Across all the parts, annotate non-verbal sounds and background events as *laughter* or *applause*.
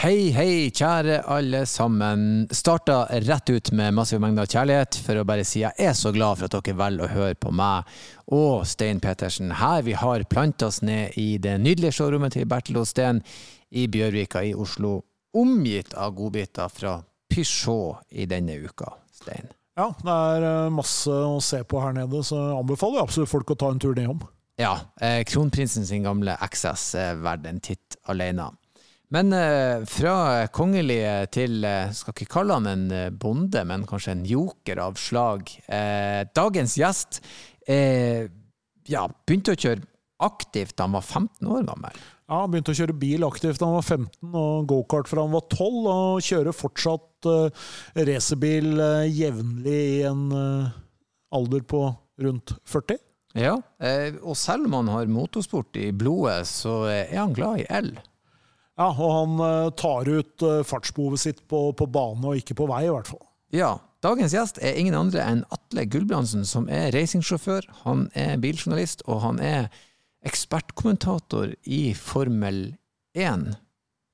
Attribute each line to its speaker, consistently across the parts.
Speaker 1: Hei, hei, kjære alle sammen. Starta rett ut med massive mengder kjærlighet for å bare si jeg er så glad for at dere velger å høre på meg og Stein Petersen. Her vi har planta oss ned i det nydelige showrommet til Bertil og Steen i Bjørvika i Oslo, omgitt av godbiter fra Peugeot i denne uka. Stein.
Speaker 2: Ja, det er eh, masse å se på her nede, så jeg anbefaler absolutt folk å ta en tur nedom.
Speaker 1: Ja, eh, kronprinsen sin gamle XS er verdt en titt alene. Men eh, fra kongelige til eh, Skal ikke kalle han en eh, bonde, men kanskje en joker av slag. Eh, dagens gjest eh, ja, begynte å kjøre aktivt da han var 15 år gammel.
Speaker 2: Ja, han begynte å kjøre bil aktivt da han var 15, og gokart fra han var 12, og kjører fortsatt uh, racerbil uh, jevnlig i en uh, alder på rundt 40.
Speaker 1: Ja, eh, og selv om han har motorsport i blodet, så er han glad i el.
Speaker 2: Ja, og han uh, tar ut uh, fartsbehovet sitt på, på, bane og ikke på vei, i hvert fall.
Speaker 1: Ja. Dagens gjest er ingen andre enn Atle Gulbrandsen, som er racingsjåfør, han er biljournalist, og han er ekspertkommentator i Formel 1.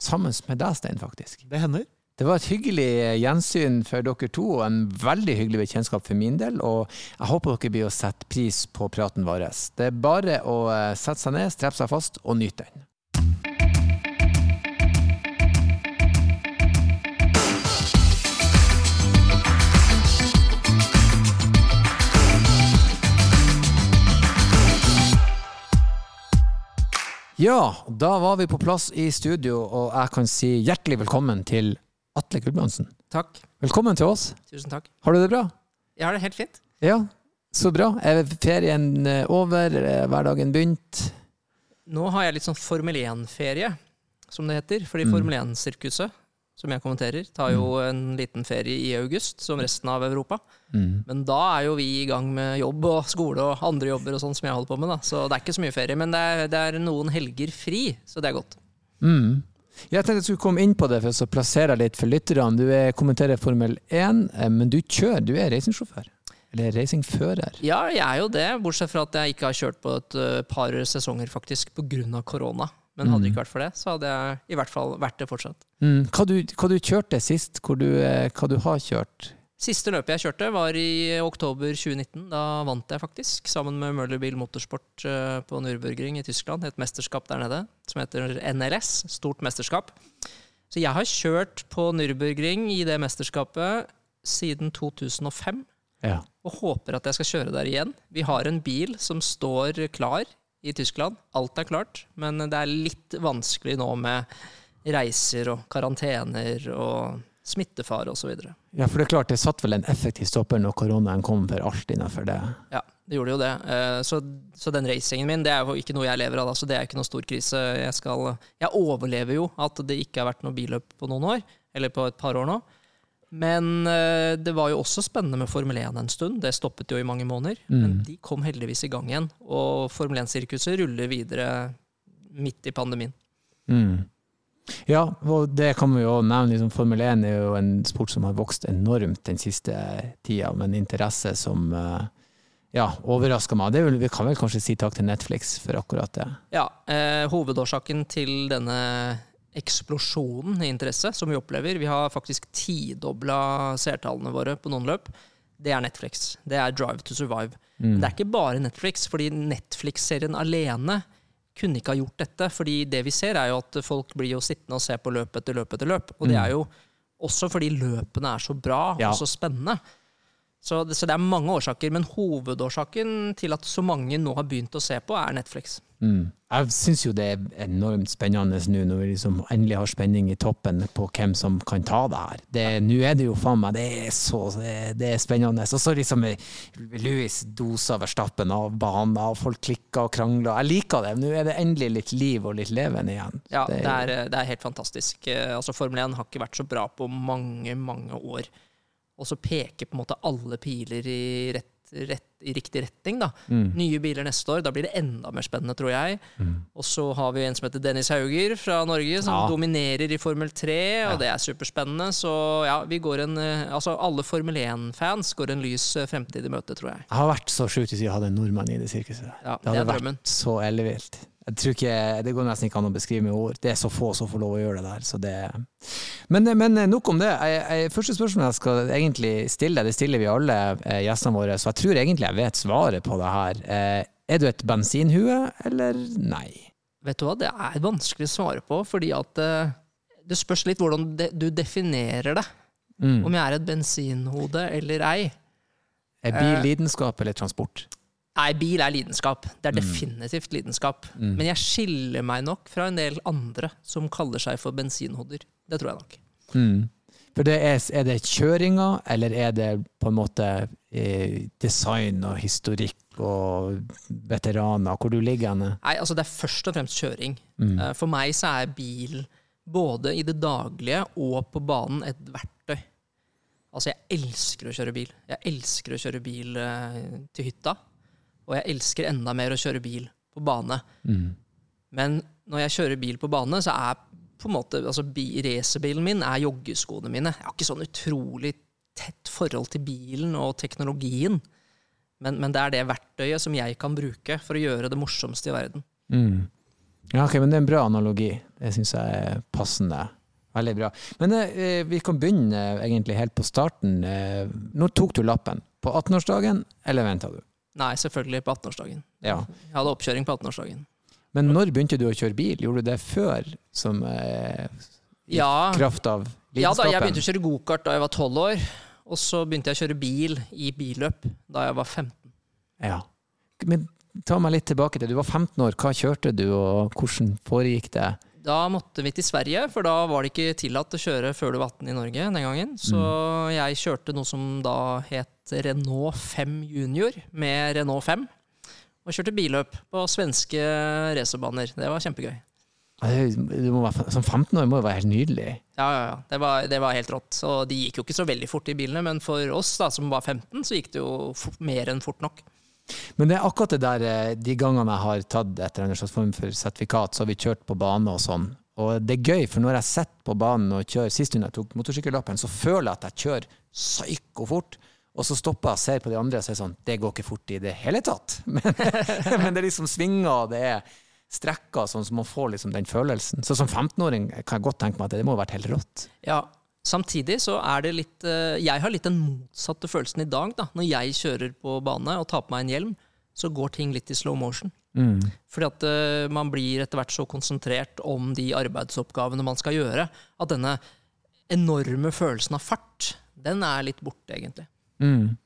Speaker 1: Sammen med deg, Stein, faktisk.
Speaker 2: Det hender.
Speaker 1: Det var et hyggelig gjensyn for dere to, og en veldig hyggelig bekjentskap for min del. Og jeg håper dere blir å sette pris på praten vår. Det er bare å eh, sette seg ned, streppe seg fast og nyte den. Ja, da var vi på plass i studio, og jeg kan si hjertelig velkommen til Atle Gulbrandsen.
Speaker 3: Takk.
Speaker 1: Velkommen til oss.
Speaker 3: Tusen takk.
Speaker 1: Har du det bra?
Speaker 3: Jeg har det helt fint.
Speaker 1: Ja, så bra. Er ferien eh, over? Er hverdagen begynt?
Speaker 3: Nå har jeg litt sånn Formel 1-ferie, som det heter. Fordi
Speaker 1: Mm.
Speaker 3: Formel 1-sirkuset, som jeg kommenterer, tar jo en liten ferie i august, som resten av Europa.
Speaker 1: Mm.
Speaker 3: Men da er jo vi i gang med jobb og skole og andre jobber og sånn som jeg holder på med. da. Så det er ikke så mye ferie. Men det er, det er noen helger fri, så det er godt.
Speaker 1: Mm. Jeg tenkte jeg skulle komme inn på det for å plassere deg litt for lytterne. Du er, kommenterer Formel 1, eh, men du kjører, du er racingsjåfør. Eller racingfører.
Speaker 3: Ja, jeg er jo det, bortsett fra at jeg ikke har kjørt på et uh, par sesonger faktisk pga. korona. Men hadde det ikke vært for det, så hadde jeg i hvert fall vært det fortsatt.
Speaker 1: Mm. Hva, du, hva du kjørte sist? Du, eh, hva du har kjørt?
Speaker 3: Siste løpet jeg kjørte, var i oktober 2019. Da vant jeg faktisk, sammen med Møllerbil Motorsport eh, på Nürburgring i Tyskland. Et mesterskap der nede som heter NLS. Stort mesterskap. Så jeg har kjørt på Nürburgring i det mesterskapet siden 2005.
Speaker 1: Ja.
Speaker 3: Og håper at jeg skal kjøre der igjen. Vi har en bil som står klar i Tyskland. Alt er klart, men det er litt vanskelig nå med reiser og karantener og smittefare osv.
Speaker 1: ja, for det er klart, det satt vel en effektiv stopper når koronaen kom for alt innenfor det.
Speaker 3: Ja, det gjorde jo det. Eh, Så, så den racingen min det er jo ikke noe jeg lever av, Altså, så det er ikke noe stor krise. Jeg, skal, jeg overlever jo at det ikke har vært noe billøp på noen år, eller på et par år nå. Men eh, det var jo også spennende med Formel 1 en stund. Det stoppet jo i mange måneder. Men de kom heldigvis i gang igjen. Og Formel 1-sirkuset ruller videre midt i pandemien.
Speaker 1: Mm. Ja, og det kan vi jo nevne. Liksom, Formel 1 er jo en sport som har vokst enormt den siste tida, med en interesse som eh, ja, overraska meg. Det vel, vi kan vel kanskje si takk til Netflix for akkurat det.
Speaker 3: Ja, eh, Hovedårsaken til denne eksplosjonen i interesse som vi opplever Vi har faktisk tidobla seertallene våre på noen løp. Det er Netflix. Det er Drive to Survive. Men det er ikke bare Netflix, fordi Netflix-serien alene kunne ikke ha gjort dette. fordi det vi ser, er jo at folk blir jo sittende og se på løp etter løp etter løp. Og det er jo også fordi løpene er så bra
Speaker 1: Ja.
Speaker 3: og så spennende. Så det, så det er mange årsaker, men hovedårsaken til at så mange nå har begynt å se på, er Netflix.
Speaker 1: Mm. Jeg syns jo det er enormt spennende nå, når vi liksom endelig har spenning i toppen på hvem som kan ta det her. Nå er det jo faen meg Det er så det er, er spennende. Og så liksom eh, Louis doser Verstappen av banen, og folk klikker og krangler. Jeg liker det. Nå er det endelig litt liv og litt leven igjen.
Speaker 3: Ja,
Speaker 1: Det
Speaker 3: det
Speaker 1: er-
Speaker 3: er, det er helt fantastisk. Eh, Altså, Formel 1 har ikke vært så bra på mange, mange år. Og så peker på en måte alle piler i, rett, rett, i riktig retning. da.
Speaker 1: Mm.
Speaker 3: Nye biler neste år, da blir det enda mer spennende, tror jeg. Og så har vi en som heter Dennis Hauger fra Norge, som
Speaker 1: Ja.
Speaker 3: dominerer i Formel 3, og det er superspennende. Så ja, vi går en, eh, altså alle Formel 1-fans går en lys eh, fremtid i møte, tror jeg.
Speaker 1: Jeg har vært så sjukt hvis vi hadde en nordmann i det sirkuset.
Speaker 3: Ja,
Speaker 1: det hadde
Speaker 3: det
Speaker 1: vært så ellevilt. Jeg tror ikke, Det går nesten ikke an å beskrive med ord. Det er så få som får lov å gjøre det der. Så det, men, men nok om det. Jeg, jeg, første spørsmål jeg skal egentlig stille, det stiller vi alle eh, gjestene våre, så jeg tror egentlig jeg vet svaret på det her. Eh, er du et bensinhue, eller nei?
Speaker 3: Vet du hva, det er vanskelig å svare på, fordi at eh, det spørs litt hvordan du definerer det. Mm. Om jeg er et bensinhode eller ei.
Speaker 1: Er bil lidenskap eller transport?
Speaker 3: Nei, bil er lidenskap. Det er mm. definitivt lidenskap. Mm. Men jeg skiller meg nok fra en del andre som kaller seg for bensinhoder. Det tror jeg nok.
Speaker 1: Mm. For det er, er, det kjøringa, eller er det på en måte eh, design og historikk og veteraner? Hvor du ligger henne?
Speaker 3: Nei, altså det er først og fremst kjøring. Mm. Eh, for meg så er bil både i det daglige og på banen et verktøy. Altså, jeg elsker å kjøre bil. Jeg elsker å kjøre bil eh, til hytta. Og jeg elsker enda mer å kjøre bil på bane. Mm. Men når jeg kjører bil på bane, så er på en måte, altså racerbilen min er joggeskoene mine. Jeg har ikke sånn utrolig tett forhold til bilen og teknologien. Men, men, det er det verktøyet som jeg kan bruke for å gjøre det morsomste i verden.
Speaker 1: Mm. Ja, ok, men Det er en bra analogi. Det syns jeg er passende. Veldig bra. Men eh, vi kan begynne egentlig helt på starten. Eh, når tok du lappen? På 18-årsdagen, eller venta du?
Speaker 3: Nei, selvfølgelig på 18-årsdagen. Ja. Jeg hadde oppkjøring på 18-årsdagen.
Speaker 1: Men når begynte du å kjøre bil? Gjorde du det før? Som eh, i ja. kraft av lidenskapen?
Speaker 3: Ja da, jeg begynte å kjøre gokart da jeg var 12 år. Og så begynte jeg å kjøre bil i billøp da jeg var 15.
Speaker 1: Ja. Men ta meg litt tilbake til Du var 15 år. Hva kjørte du, og hvordan foregikk det?
Speaker 3: Da måtte vi til Sverige, for da var det ikke tillatt å kjøre før du var 18 i Norge den gangen. Så mm. jeg kjørte noe som da het Renault 5 Junior med Renault 5. Og kjørte billøp på svenske racerbaner. Det var kjempegøy.
Speaker 1: Være, som 15 år må jo være helt nydelig.
Speaker 3: Ja, ja, ja. Det var, det var, helt rått. Så de gikk jo ikke så veldig fort, i bilene, men for oss da, som var 15, så gikk det jo mer enn fort nok.
Speaker 1: Men det er akkurat det der eh, de gangene jeg har tatt et eller annet form for sertifikat, så har vi kjørt på bane og sånn. Og det er gøy, for når jeg sitter på banen og kjører Sist gang jeg tok motorsykkellappen, så føler jeg at jeg kjører psyko fort. Og så stopper jeg og ser på de andre og sier sånn Det går ikke fort i det hele tatt. *laughs* Men, men det er liksom svinger, og det er strekker sånn som man får liksom den følelsen. Så som 15-åring kan jeg godt tenke meg at det må ha vært helt rått.
Speaker 3: Ja, Samtidig så er det litt eh, Jeg har litt den motsatte følelsen i dag. da. Når jeg kjører på bane og tar på meg en hjelm, så går ting litt i slow motion. Mm. Fordi at uh, man blir etter hvert så konsentrert om de arbeidsoppgavene man skal gjøre, at denne enorme følelsen av fart, den er litt borte, egentlig.
Speaker 1: Mm.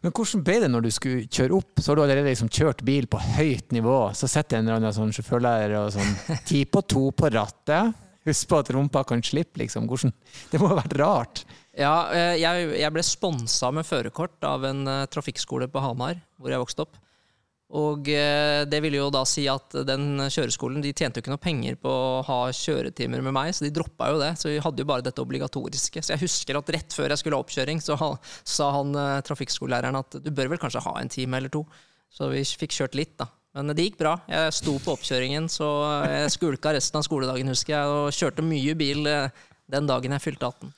Speaker 1: Men hvordan ble det når du skulle kjøre opp? Så har du allerede liksom kjørt bil på høyt nivå. Så sitter en eller annen sånn sjåførlærer og sånn ti på to på rattet. Husk på at rumpa kan slippe, liksom. Hvordan? Det må ha vært rart?
Speaker 3: Ja, eh, jeg, jeg ble sponsa med førerkort av en uh, trafikkskole på Hamar, hvor jeg vokste opp. Og uh, det ville jo da si at den kjøreskolen de tjente jo ikke noe penger på å ha kjøretimer med meg, så de droppa jo det. Så vi hadde jo bare dette obligatoriske. Så jeg husker at rett før jeg skulle ha oppkjøring, så sa han trafikkskolelæreren at du bør vel kanskje ha en time eller to. Så vi fikk kjørt litt, da. Men det gikk bra. Jeg sto på oppkjøringen, så jeg skulka resten av skoledagen, husker jeg, og kjørte mye bil eh, den dagen jeg fylte 18.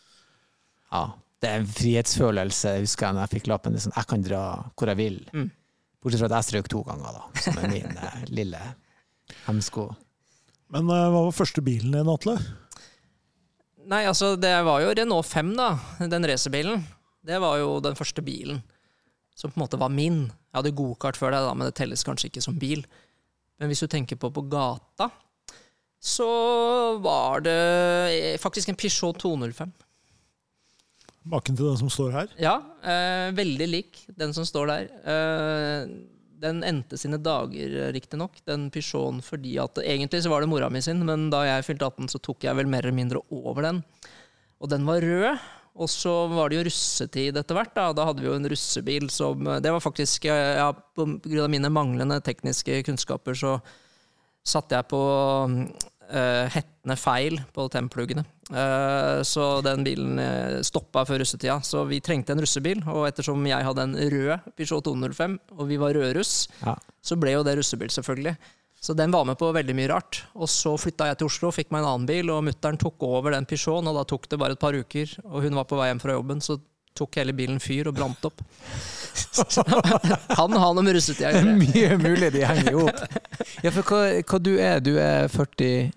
Speaker 1: Ja, det er en frihetsfølelse, husker jeg, når jeg fikk lappen. sånn, jeg kan dra hvor jeg vil. Mm. Bortsett fra at jeg strøk to ganger, da, som er min eh, lille hemsko.
Speaker 2: Men uh, hva var første bilen din, Atle?
Speaker 3: Nei, altså, det var jo Renault 5, da. Den racerbilen. Det var jo den første bilen som på en måte var min. Jeg hadde gokart før det, da, men det telles kanskje ikke som bil. Men hvis du tenker på på gata, så var det faktisk en Peugeot 205.
Speaker 2: Maken til den som står her?
Speaker 3: Ja, eh, veldig lik den som står der. Eh, den endte sine dager, riktignok, den Peugeoten, fordi at egentlig så var det mora mi sin, men da jeg fylte 18, så tok jeg vel mer eller mindre over den. Og den var rød, og så var det jo russetid etter hvert. Da. da hadde vi jo en russebil som Det var faktisk ja, På grunn av mine manglende tekniske kunnskaper så satte jeg på uh, hettene feil på templuggene. Uh, så den bilen uh, eh, stoppa før russetida. Så vi trengte en russebil. Og ettersom jeg hadde en rød Peugeot 205, og vi var rødruss, ja. så ble jo det russebil, selvfølgelig. Så den var med på veldig mye rart. Og så flytta jeg til Oslo, fikk meg en annen bil, og mutter'n tok over den Peugeoten, og da tok det bare et par uker, og hun var på vei hjem fra jobben, så tok hele bilen fyr og brant opp. kan ha noe med russetida å gjøre.
Speaker 1: Mye mulig de henger i hop. Ja, for hva, hva du er du? er 40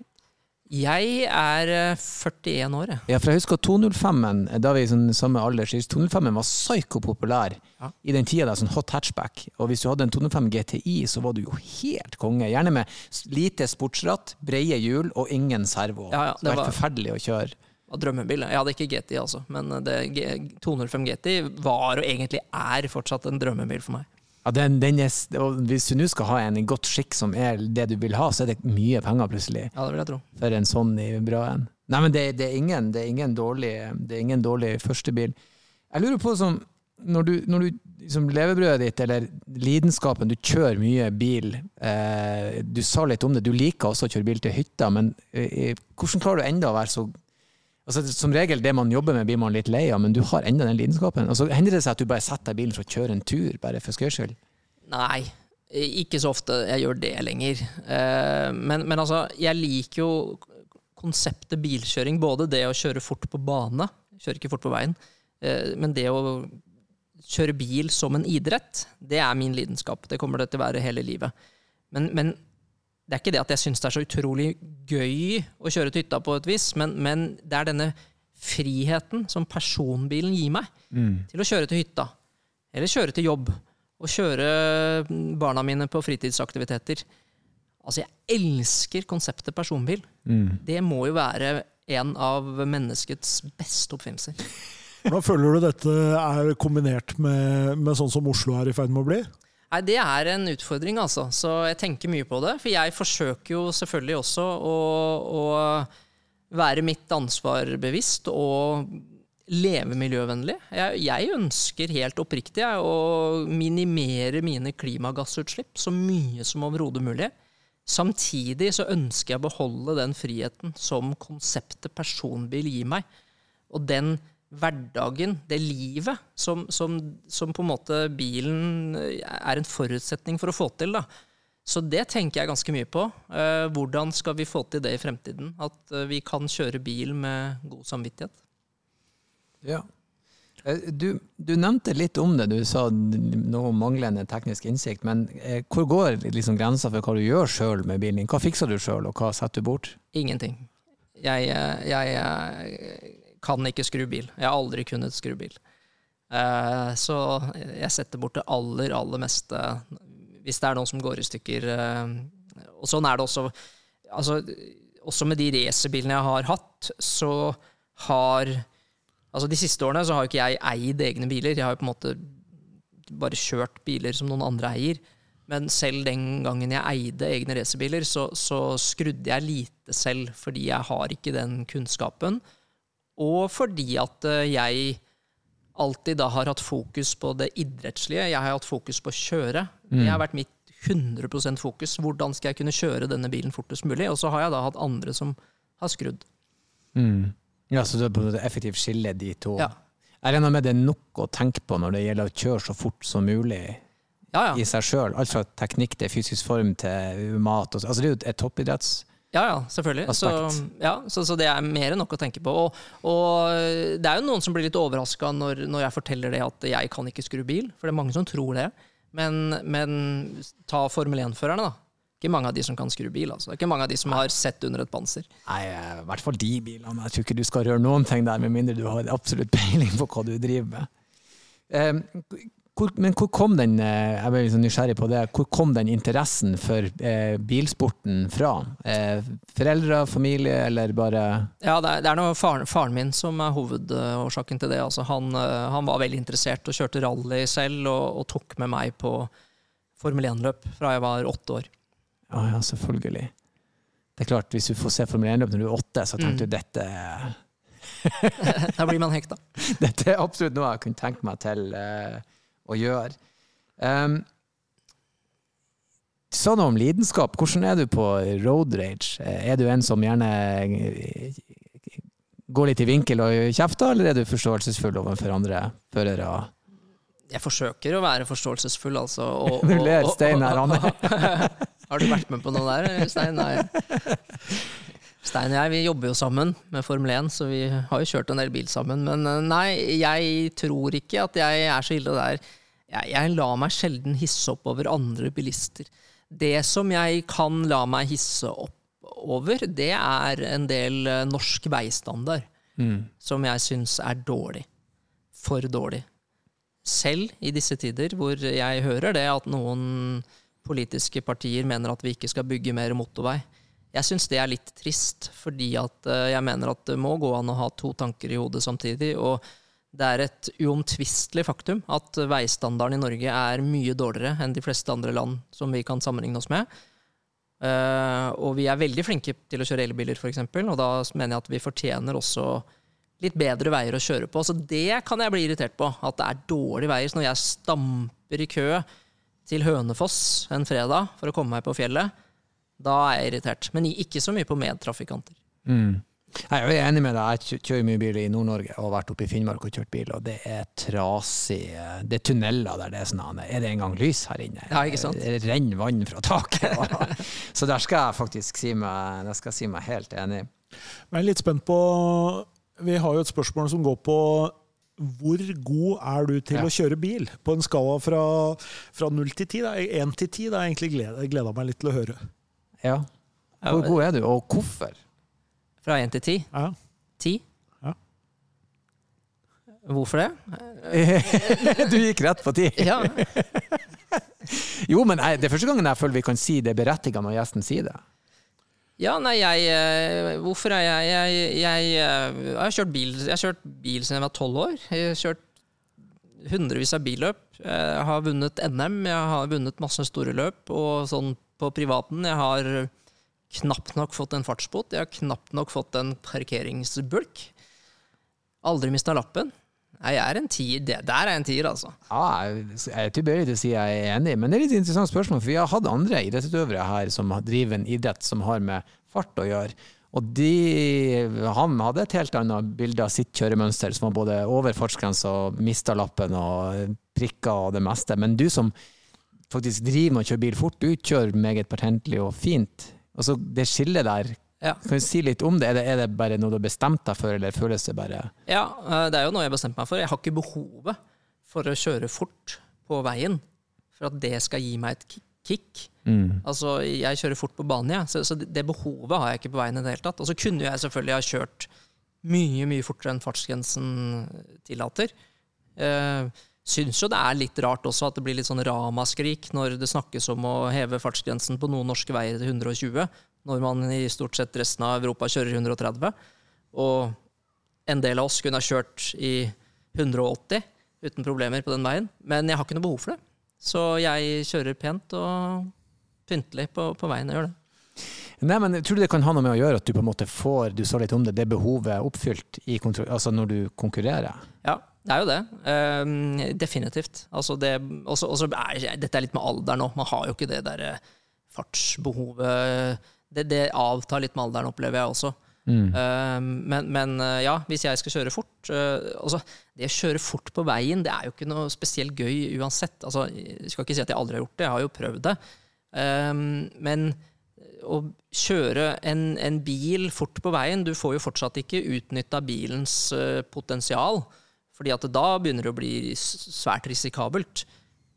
Speaker 3: Jeg er eh, 41 år, jeg.
Speaker 1: Ja, for jeg husker 205-en, da vi i sånn samme alder, så 205-en var psyko-populær
Speaker 3: Ja.
Speaker 1: i den tida. da, sånn hot hatchback. Og hvis du hadde en 205 GTI, så var du jo helt konge. Gjerne med lite sportsratt, breie hjul og ingen servo.
Speaker 3: Ja, ja,
Speaker 1: det
Speaker 3: det
Speaker 1: var helt forferdelig å kjøre.
Speaker 3: drømmebil. Jeg hadde ikke GTI, altså, men det, 205 GTI var og egentlig er fortsatt en drømmebil for meg.
Speaker 1: Ja, den, den er, hvis du nå skal ha en i godt skikk som er det du vil ha, så er det mye penger plutselig
Speaker 3: Ja, det vil jeg tro.
Speaker 1: for en sånn i bra en. Nei, men det, det, er ingen, det, er ingen dårlig, det er ingen dårlig førstebil. Jeg lurer på som, når du, når du liksom levebrødet ditt, eller lidenskapen, du kjører mye bil, eh, du sa litt om det, du liker også å kjøre bil til hytta, men eh, hvordan klarer du enda å være så Altså, som regel det man jobber med blir man litt lei av, men du har enda den lidenskapen. Og så hender det seg at du bare setter deg i bilen for å kjøre en tur, bare for skøy skyld.
Speaker 3: Nei, ikke så ofte jeg gjør det lenger. Eh, Men, men altså, jeg liker jo konseptet bilkjøring. Både det å kjøre fort på bane, kjører ikke fort på veien, eh, men det å kjøre bil som en idrett, det er min lidenskap. Det kommer det til å være hele livet. Men, men det er ikke det at jeg syns det er så utrolig gøy å kjøre til hytta på et vis, men, men det er denne friheten som personbilen gir meg til å kjøre til hytta, eller kjøre til jobb, og kjøre barna mine på fritidsaktiviteter. Altså, jeg elsker konseptet personbil. Det må jo være en av menneskets beste oppfinnelser.
Speaker 2: Hvordan føler du dette er kombinert med, med sånn som Oslo er i ferd med å bli?
Speaker 3: Nei, Det er en utfordring, altså. Så jeg tenker mye på det. For jeg forsøker jo selvfølgelig også å, å være mitt ansvar bevisst og leve miljøvennlig. Jeg, jeg ønsker helt oppriktig jeg, å minimere mine klimagassutslipp så mye som overhodet mulig. Samtidig så ønsker jeg å beholde den friheten som konseptet personbil gir meg. Og den hverdagen, det livet, som, som, som på en måte bilen er en forutsetning for å få til. da. Så det tenker jeg ganske mye på. Eh, hvordan skal vi få til det i fremtiden? At eh, vi kan kjøre bil med god samvittighet.
Speaker 1: Ja. Eh, Du, du nevnte litt om det, du sa noe om manglende teknisk innsikt. Men eh, hvor går liksom grensa for hva du gjør sjøl med bilen din? Hva fikser du sjøl, og hva setter du bort?
Speaker 3: Ingenting. Jeg, jeg, jeg, eh, kan ikke skru bil. Jeg har aldri kunnet skru bil. Eh, Så jeg setter bort det aller, aller meste hvis det er noen som går i stykker. eh, Og sånn er det også. Altså, også med de racerbilene jeg har hatt, så har Altså De siste årene så har jo ikke jeg eid egne biler. Jeg har jo på en måte bare kjørt biler som noen andre eier. Men selv den gangen jeg eide egne racerbiler, så, så skrudde jeg lite selv, fordi jeg har ikke den kunnskapen. Og fordi at eh, jeg alltid da har hatt fokus på det idrettslige. Jeg har hatt fokus på å kjøre. Det har vært mitt 100% fokus. Hvordan skal jeg kunne kjøre denne bilen fortest mulig? Og så har jeg da hatt andre som har skrudd.
Speaker 1: Ja, Så du har på en effektivt skille de to?
Speaker 3: Ja.
Speaker 1: Jeg regner med det er nok å tenke på når det gjelder å kjøre så fort som mulig
Speaker 3: Ja, ja.
Speaker 1: i seg sjøl. Alt fra teknikk til fysisk form til mat. Altså, det er jo et toppidretts...
Speaker 3: Ja, ja, selvfølgelig. Så, ja, så, så det er mer enn nok å tenke på. Og, og det er jo noen som blir litt overraska når, når jeg forteller det at jeg kan ikke skru bil, for det er mange som tror det. Men, men ta Formel 1-førerne, da. Ikke mange av de som kan skru bil. altså. Det er ikke mange av de som har sett under et panser.
Speaker 1: Nei, eh, i hvert fall de bilene. Jeg tror ikke du skal røre noen ting der, med mindre du har absolutt peiling på hva du driver med. Hvor, men hvor kom den eh, jeg ble sånn nysgjerrig på det, hvor kom den interessen for eh, bilsporten fra? Eh, foreldre, familie, eller bare
Speaker 3: Ja, det er, det er noe faren, faren min som er hovedårsaken til det. Altså, han, eh, han var veldig interessert og kjørte rally selv, og, og tok med meg på Formel 1-løp fra jeg var åtte år.
Speaker 1: Ja, ja, selvfølgelig. Det er klart, Hvis du får se Formel 1-løp når du er åtte, så tenkte du dette, *laughs*
Speaker 3: Da blir man hekta. *laughs*
Speaker 1: dette er absolutt noe jeg kunne tenke meg til eh, å gjøre. Um, du sa noe om lidenskap. Hvordan er du på road rage? Er du en som gjerne eh, går litt i vinkel og kjefter, eller er du forståelsesfull overfor andre førere?
Speaker 3: Jeg forsøker å være forståelsesfull, altså. *laughs* Og,
Speaker 1: Du ler, Stein her, Anne. *laughs*
Speaker 3: Har du vært med på noe der, Stein? Nei. *laughs* Stein og jeg vi jobber jo sammen med Formel 1, så vi har jo kjørt en del bil sammen. Men eh, nei, jeg tror ikke at jeg er så ille der. Jeg, jeg lar meg sjelden hisse opp over andre bilister. Det som jeg kan la meg hisse opp over, det er en del eh, norsk veistandard som jeg syns er dårlig. For dårlig. Selv i disse tider hvor jeg hører det at noen politiske partier mener at vi ikke skal bygge mer motorvei. Jeg syns det er litt trist, fordi at eh, jeg mener at det må gå an å ha to tanker i hodet samtidig. Og det er et uomtvistelig faktum at veistandarden i Norge er mye dårligere enn de fleste andre land som vi kan sammenligne oss med. Eh, og vi er veldig flinke til å kjøre elbiler, f.eks., og da mener jeg at vi fortjener også litt bedre veier å kjøre på. Så det kan jeg bli irritert på, at det er dårlige veier. Så når jeg stamper i kø til Hønefoss en fredag for å komme meg på fjellet, da er jeg irritert. Men ikke så mye på medtrafikanter.
Speaker 1: Mm. Jeg er enig med deg. Jeg kjører mye bil i Nord-Norge og har vært oppe i Finnmark og kjørt bil, og det er trasig. Det er tunneler der det er sånn Er det engang lys her inne?
Speaker 3: Ja, ikke sant?
Speaker 1: Det renner vann fra taket. *laughs* Så der skal jeg faktisk si meg, der skal jeg si meg helt enig.
Speaker 2: Jeg er litt spent på Vi har jo et spørsmål som går på hvor god er du til
Speaker 1: Ja.
Speaker 2: å kjøre bil? På en skala fra, fra 0 til 10? Da. 1 til 10 da jeg egentlig gleda, gleda meg litt til å høre.
Speaker 1: Ja. Hvor god er du, og hvorfor?
Speaker 3: Fra én til ti.
Speaker 2: Ja.
Speaker 3: Ti.
Speaker 2: Ja.
Speaker 3: Hvorfor det? *laughs*
Speaker 1: du gikk rett på ti.
Speaker 3: Ja, *laughs*
Speaker 1: Jo, men jeg, det er første gangen jeg føler vi kan si det berettiga når gjesten sier det.
Speaker 3: ja nei, jeg eh, Hvorfor er jeg Jeg, jeg, eh, jeg har kjørt bil Jeg har kjørt bil siden jeg var tolv år. Jeg har kjørt hundrevis av billøp. Jeg har vunnet NM, jeg har vunnet masse store løp. Og sånn på privaten Jeg har knapt nok fått en fartsbot. Jeg har knapt nok fått en parkeringsbulk. Aldri mista lappen. Nei, jeg er en tier. Det der er en tier, altså.
Speaker 1: Ja, jeg er tilbøyelig til å si jeg er enig, men det er litt interessant spørsmål, for vi har hatt andre idrettsutøvere her som driver en idrett som har med fart å gjøre. Og de, han hadde et helt annet bilde av sitt kjøremønster, som var både over fartsgrensa og mista lappen og prikker og det meste. Men du som faktisk driver med å kjøre bil fort, utkjører meget pertentlig og fint. Altså, det skillet der,
Speaker 3: Ja.
Speaker 1: kan du si litt om det? Er det, er det bare noe du har bestemt deg for, eller føles det bare
Speaker 3: Ja, eh, det er jo noe jeg har bestemt meg for. Jeg har ikke behovet for å kjøre fort på veien for at det skal gi meg et kick. kick. Altså, jeg kjører fort på banen, jeg, så, så det behovet har jeg ikke på veien i det hele tatt. Og så kunne jeg selvfølgelig ha kjørt mye, mye fortere enn fartsgrensen tillater. Uh, Syns jo det er litt rart også at det blir litt sånn ramaskrik når det snakkes om å heve fartsgrensen på noen norske veier til 120, når man i stort sett resten av Europa kjører 130. Og en del av oss kunne ha kjørt i 180 uten problemer på den veien, men jeg har ikke noe behov for det. Så jeg kjører pent og pyntelig på, på veien og gjør det.
Speaker 1: Nei, men Tror du det kan ha noe med å gjøre at du på en måte får du sa litt om det, det behovet oppfylt i kontro altså når du konkurrerer?
Speaker 3: Ja, det er jo det. Um, definitivt. Altså det, også, også er, dette er litt med alderen òg. Man har jo ikke det derre fartsbehovet det, det avtar litt med alderen, opplever jeg også. Ehm, men, men eh, ja, hvis jeg skal kjøre fort uh, altså, Det å kjøre fort på veien det er jo ikke noe spesielt gøy uansett. Altså, jeg skal ikke si at jeg aldri har gjort det, jeg har jo prøvd det. Um, men å kjøre en, en bil fort på veien Du får jo fortsatt ikke utnytta bilens uh, potensial. Fordi at da begynner det å bli svært risikabelt.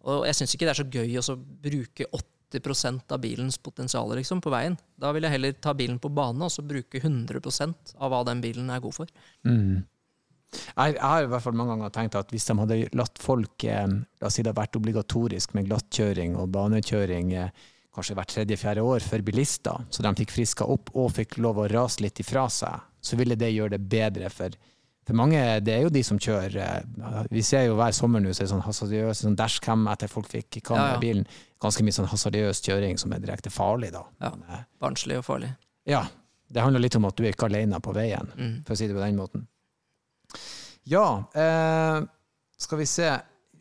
Speaker 3: Og jeg syns ikke det er så gøy å bruke 80% av bilens potensial liksom, på veien. Da vil jeg heller ta bilen på bane og så bruke 100% av hva den bilen er god for.
Speaker 1: Jeg, jeg har i hvert fall mange ganger tenkt at hvis de hadde latt folk eh, La oss si det hadde vært obligatorisk med glattkjøring og banekjøring eh, kanskje hvert tredje-fjerde år for bilister, så de fikk friska opp og fikk lov å rase litt ifra seg, så ville det gjøre det bedre for for mange, det er jo de som kjører eh, Vi ser jo hver sommer nå så er det sånn hasardiøs sånn dashcam etter folk fikk kamera i bilen. Ganske mye sånn hasardiøs kjøring som er direkte farlig, da.
Speaker 3: Ja.
Speaker 1: Eh,
Speaker 3: Barnslig og farlig.
Speaker 1: ja, det handler litt om at du er ikke alene på veien,
Speaker 3: Mm.
Speaker 1: for å si det på den måten. Ja, eh, skal vi se.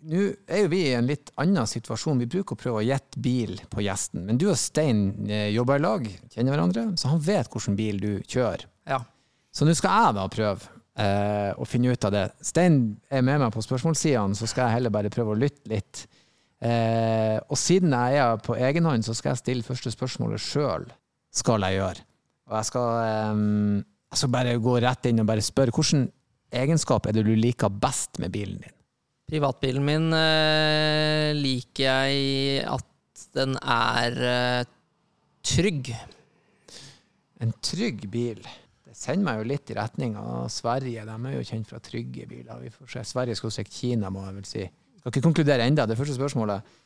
Speaker 1: Nå er jo vi i en litt annen situasjon. Vi bruker å prøve å gjette bil på gjesten. Men du og Stein eh, jobber i lag, kjenner hverandre, så han vet hvilken bil du kjører.
Speaker 3: Ja.
Speaker 1: Så nå skal jeg da prøve eh, og finne ut av det. Stein er med meg på spørsmålssidene, så skal jeg heller bare prøve å lytte litt. Eh, og siden jeg er på egen hånd, så skal jeg stille første spørsmålet sjøl. Skal jeg gjøre. Og jeg skal, eh, jeg skal bare gå rett inn og bare spørre hvilken egenskap er det du liker best med bilen din?
Speaker 3: Privatbilen min eh, liker jeg at den er eh, trygg.
Speaker 1: En trygg bil. Sender meg jo litt i retning av Sverige. De er jo kjent fra trygge biler. Vi får se. Sverige skal se Kina, må jeg vel si. Skal ikke konkludere enda. Det første spørsmålet.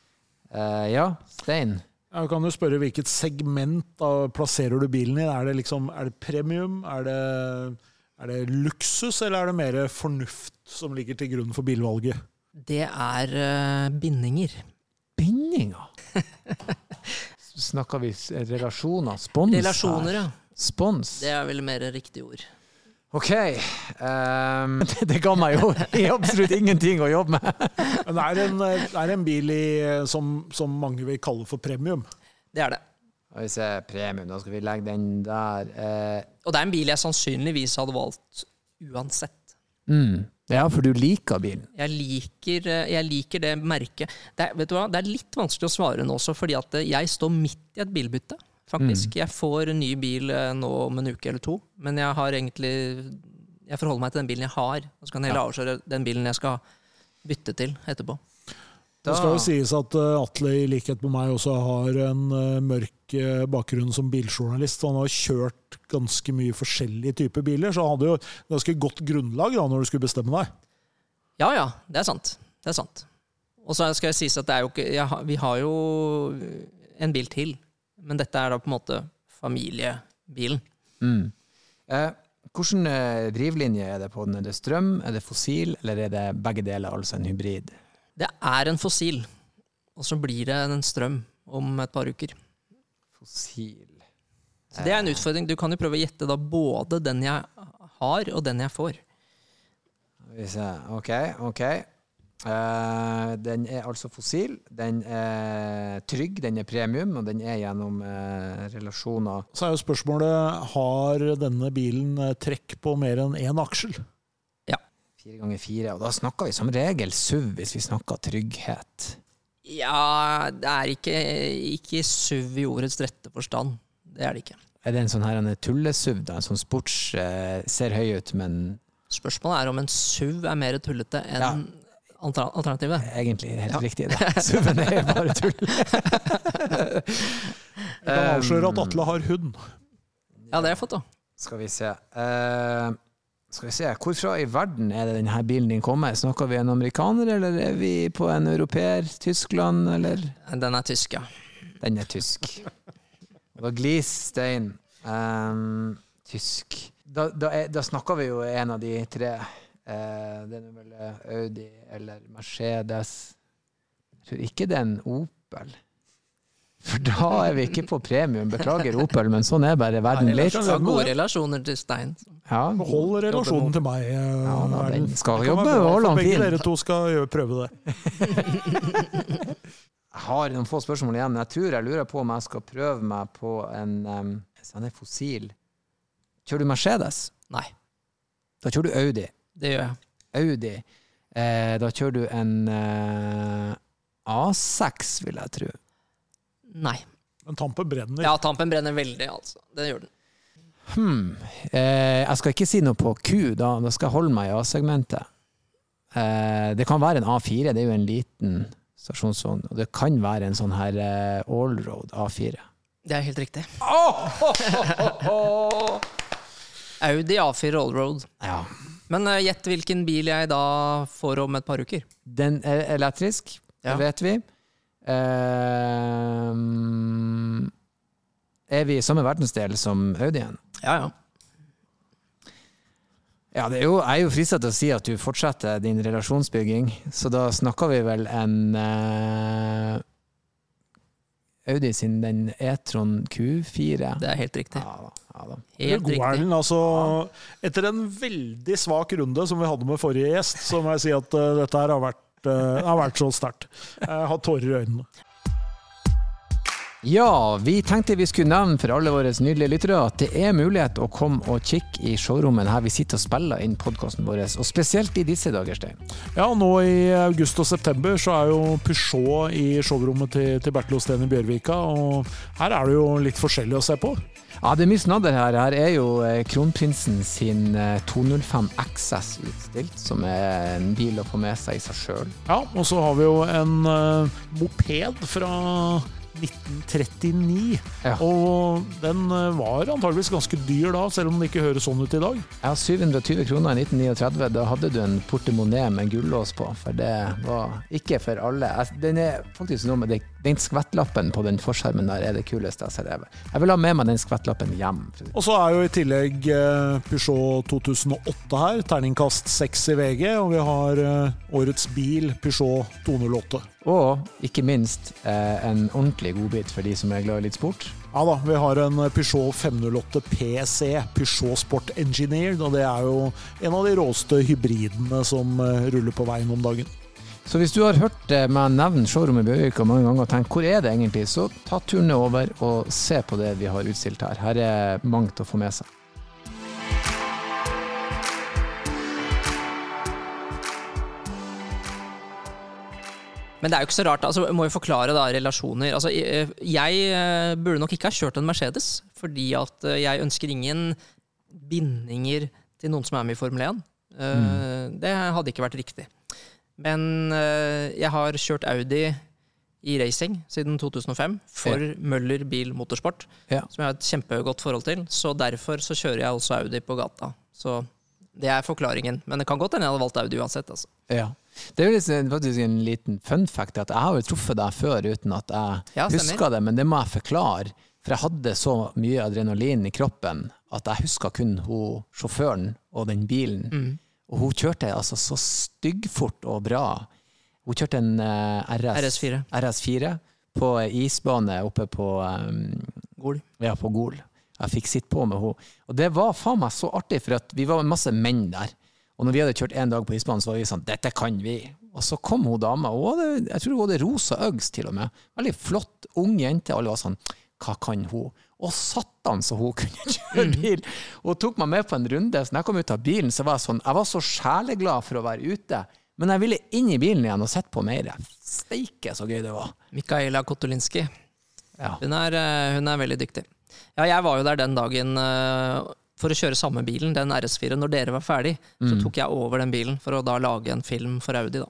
Speaker 1: Uh, ja, Stein.
Speaker 2: Jeg kan jo spørre hvilket segment da plasserer du bilen i? Er det, liksom, er det premium? Er det, er det luksus, eller er det mer fornuft som ligger til grunn for bilvalget?
Speaker 3: Det er uh, bindinger.
Speaker 1: Bindinger? *laughs* Snakker vi relasjoner? Spons?
Speaker 3: Relasjoner, ja.
Speaker 1: Spons?
Speaker 3: Det er vel mer riktig ord.
Speaker 1: Ok. Um, *laughs* det, det ga meg jo i absolutt ingenting å jobbe med. *laughs*
Speaker 2: Men det er en, det er en bil i, som, som mange vil kalle for premium.
Speaker 3: Det er det.
Speaker 1: Og vi se, premium, da skal vi legge den der. Uh,
Speaker 3: Og det er en bil jeg sannsynligvis hadde valgt uansett.
Speaker 1: mm. Ja, for du liker bilen.
Speaker 3: Jeg liker, eh, jeg liker det merket. Det er, vet du hva? det er litt vanskelig å svare nå også, fordi at eh, jeg står midt i et bilbytte. Faktisk. Jeg får en ny bil eh, nå om en uke eller to, men jeg har egentlig Jeg forholder meg til den bilen jeg har. Og så kan jeg heller avsløre den bilen jeg skal bytte til etterpå.
Speaker 2: Det skal jo sies at eh, Atle i likhet med meg også har en eh, mørk bakgrunn som biljournalist. Han har kjørt ganske mye forskjellige typer biler, så han hadde jo ganske godt grunnlag da når du skulle bestemme deg.
Speaker 3: Ja ja, det er sant. Det er sant. Og så skal jeg sies at det er jo ikke har, Vi har jo en bil til, men dette er da på en måte familiebilen.
Speaker 1: Mm. Eh, Hvilken eh, drivlinje er det på den? Er det strøm, er det fossil, eller er det begge deler, altså en hybrid?
Speaker 3: Det er en fossil, og så blir det en strøm om et par uker.
Speaker 1: Fossil
Speaker 3: Så det er en utfordring. Du kan jo prøve å gjette da både den jeg har, og den jeg får.
Speaker 1: Ok, ok. Eh, den er altså fossil, den er trygg, den er premium, og den er gjennom uh, relasjoner.
Speaker 2: Så er jo spørsmålet har denne bilen eh, trekk på mer enn én aksel. Ja.
Speaker 1: Fire ganger fire, og da snakker vi som regel SUV hvis vi snakker trygghet.
Speaker 3: Ja, det er ikke, ikke SUV i ordets rette forstand. Det er det ikke.
Speaker 1: Er det en sånn her en tullesuv, da? En sånn sports Uh, Ser høy ut, men
Speaker 3: Spørsmålet er om en SUV er mer tullete enn
Speaker 1: Ja.
Speaker 3: Alter- alternativet.
Speaker 1: egentlig helt riktig. *laughs* Det. SUV-en er bare tull. *laughs*
Speaker 2: Jeg kan avsløre at Atle har hund.
Speaker 3: Ja, det har jeg fått, da.
Speaker 1: Skal vi se. Uh, skal vi se. Hvorfra i verden er det denne bilen din kommer? Snakker vi en amerikaner, eller er vi på en europeer? Tyskland, eller?
Speaker 3: Den er tysk, ja.
Speaker 1: Den er tysk. Og da glis Stein. Um, tysk. Da, da, er, da snakker vi jo en av de tre. Eh, det er vel Audi eller Mercedes. Jeg tror ikke det er en Opel. For da er vi ikke på premium. Beklager Opel, men sånn er bare verden litt.
Speaker 3: Ja, har gode relasjoner til Stein.
Speaker 1: Ja,
Speaker 2: Hold relasjonen til meg. eh,
Speaker 1: Ja, da, den skal
Speaker 2: Det kan
Speaker 1: jobbe holde han
Speaker 2: Begge dere to skal prøve det. *laughs*
Speaker 1: Jeg har noen få spørsmål igjen, jeg tror jeg lurer på om jeg skal prøve meg på en um, Hvis han er fossil Kjører du Mercedes?
Speaker 3: Nei,
Speaker 1: Da kjører du Audi.
Speaker 3: Det gjør jeg.
Speaker 1: Audi. Eh, da kjører du en eh, A6, vil jeg tro.
Speaker 3: Nei.
Speaker 2: Men tampen brenner.
Speaker 3: Ja, tampen brenner veldig, altså. Det gjør den.
Speaker 1: Hmm. Eh, jeg skal ikke si noe på Q, da, da skal jeg holde meg i A-segmentet. Eh, det kan være en A4, det er jo en liten stasjonsvogn. Og det kan være en sånn her eh, allroad A4.
Speaker 3: Det er helt riktig. *laughs* Audi A4 Allroad.
Speaker 1: Ja.
Speaker 3: Men uh, gjett hvilken bil jeg da får om et par uker.
Speaker 1: Den er elektrisk,
Speaker 3: Ja.
Speaker 1: det vet vi. Uh, er vi i samme verdensdel som Audien?
Speaker 3: Ja, ja.
Speaker 1: Ja, det er jo, jeg er jo frista til å si at du fortsetter din relasjonsbygging, så da snakker vi vel en uh, Audi sin den E-tron Q4.
Speaker 3: Det er helt riktig.
Speaker 1: Ja. Ja,
Speaker 3: Helt
Speaker 2: god,
Speaker 3: riktig.
Speaker 2: Erlend. Altså, etter en veldig svak runde som vi hadde med forrige gjest, så må jeg si at uh, dette her har vært, uh, har vært så sterkt. Jeg har tårer i øynene.
Speaker 1: Ja, vi tenkte vi skulle nevne for alle våre nydelige lyttere at det er mulighet å komme og kikke i showrommet her vi sitter og spiller inn podkasten vår, og spesielt i disse dager, Stein.
Speaker 2: Ja, nå i august og september så er jo Peugeot i showrommet til, til Bertil Osten i Bjørvika, og her er det jo litt forskjellig å se på.
Speaker 1: Ja, det er mye snadder her. Her er jo eh, kronprinsen sin eh, 205 XS utstilt, som er en bil å få med seg i seg sjøl.
Speaker 2: Ja, og så har vi jo en uh, moped fra 1939.
Speaker 1: Ja.
Speaker 2: Og den eh, var antageligvis ganske dyr da, selv om det ikke høres sånn ut i dag.
Speaker 1: Ja, 720 kroner i 1939. Da hadde du en portemonee med gullås på, for det var ikke for alle. Den er faktisk noe med det, den skvettlappen på den forskjermen der er det kuleste jeg har sett. Jeg vil ha med meg den skvettlappen hjem.
Speaker 2: Og så er jo i tillegg eh, Peugeot 2008 her, terningkast 6 i VG, og vi har eh, årets bil Peugeot 208.
Speaker 1: Og ikke minst eh, en ordentlig godbit for de som er glad i litt sport.
Speaker 2: Ja da, vi har en Peugeot 508 PC, Peugeot Sport Engineered, og det er jo en av de råeste hybridene som eh, ruller på veien om dagen.
Speaker 1: Så hvis du har hørt eh, meg nevne showrommet i Bjørvika mange ganger og tenkt hvor er det egentlig, så ta turen over og se på det vi har utstilt her. Her er mangt å få med seg.
Speaker 3: Men det er jo ikke så rart. altså, må jo forklare da, relasjoner. Altså, jeg jeg, eh, burde nok ikke ha kjørt en Mercedes, fordi at eh, jeg ønsker ingen bindinger til noen som er med i Formel 1. Mm. Det hadde ikke vært riktig. Men eh, jeg har kjørt Audi i racing siden 2005 for Møller Bil Motorsport,
Speaker 1: Ja.
Speaker 3: som jeg har et kjempegodt forhold til. Så derfor så kjører jeg også Audi på gata. Så det er forklaringen. Men det kan godt hende jeg hadde valgt Audi uansett. altså.
Speaker 1: Ja. Det er jo liksom faktisk en liten fun fact at jeg har jo truffet deg før uten at jeg
Speaker 3: Ja,
Speaker 1: husker det, men det må jeg forklare. For jeg hadde så mye adrenalin i kroppen at jeg huska kun hun, sjåføren og den bilen.
Speaker 3: Mm.
Speaker 1: Og hun kjørte altså så styggfort og bra. Hun kjørte en uh, RS,
Speaker 3: RS4.
Speaker 1: RS4 på isbane oppe på um,
Speaker 3: Gol.
Speaker 1: ja, på Gol. Jeg fikk sitte på med henne. Og det var faen meg så artig, for at vi var masse menn der. Og når vi hadde kjørt én dag på isbanen, så var vi sånn Dette kan vi! Og så kom hun dama, hun hadde, jeg tror hun hadde rosa Uggs til og med. Veldig flott, ung jente. Alle var sånn Hva kan hun? Og satan så hun *laughs* kunne kjøre bil! Hun tok meg med på en runde. Så når jeg kom ut av bilen, så var jeg sånn Jeg var så sjeleglad for å være ute. Men jeg ville inn i bilen igjen og sett på mer. Steike, så gøy det var.
Speaker 3: Mikaela Kotolinski.
Speaker 1: Ja.
Speaker 3: Hun er, eh, hun er veldig dyktig. Ja, jeg var jo der den dagen eh, for å kjøre samme bilen, den RS4. Når dere var ferdig, så tok jeg over den bilen for å da lage en film for Audi. da.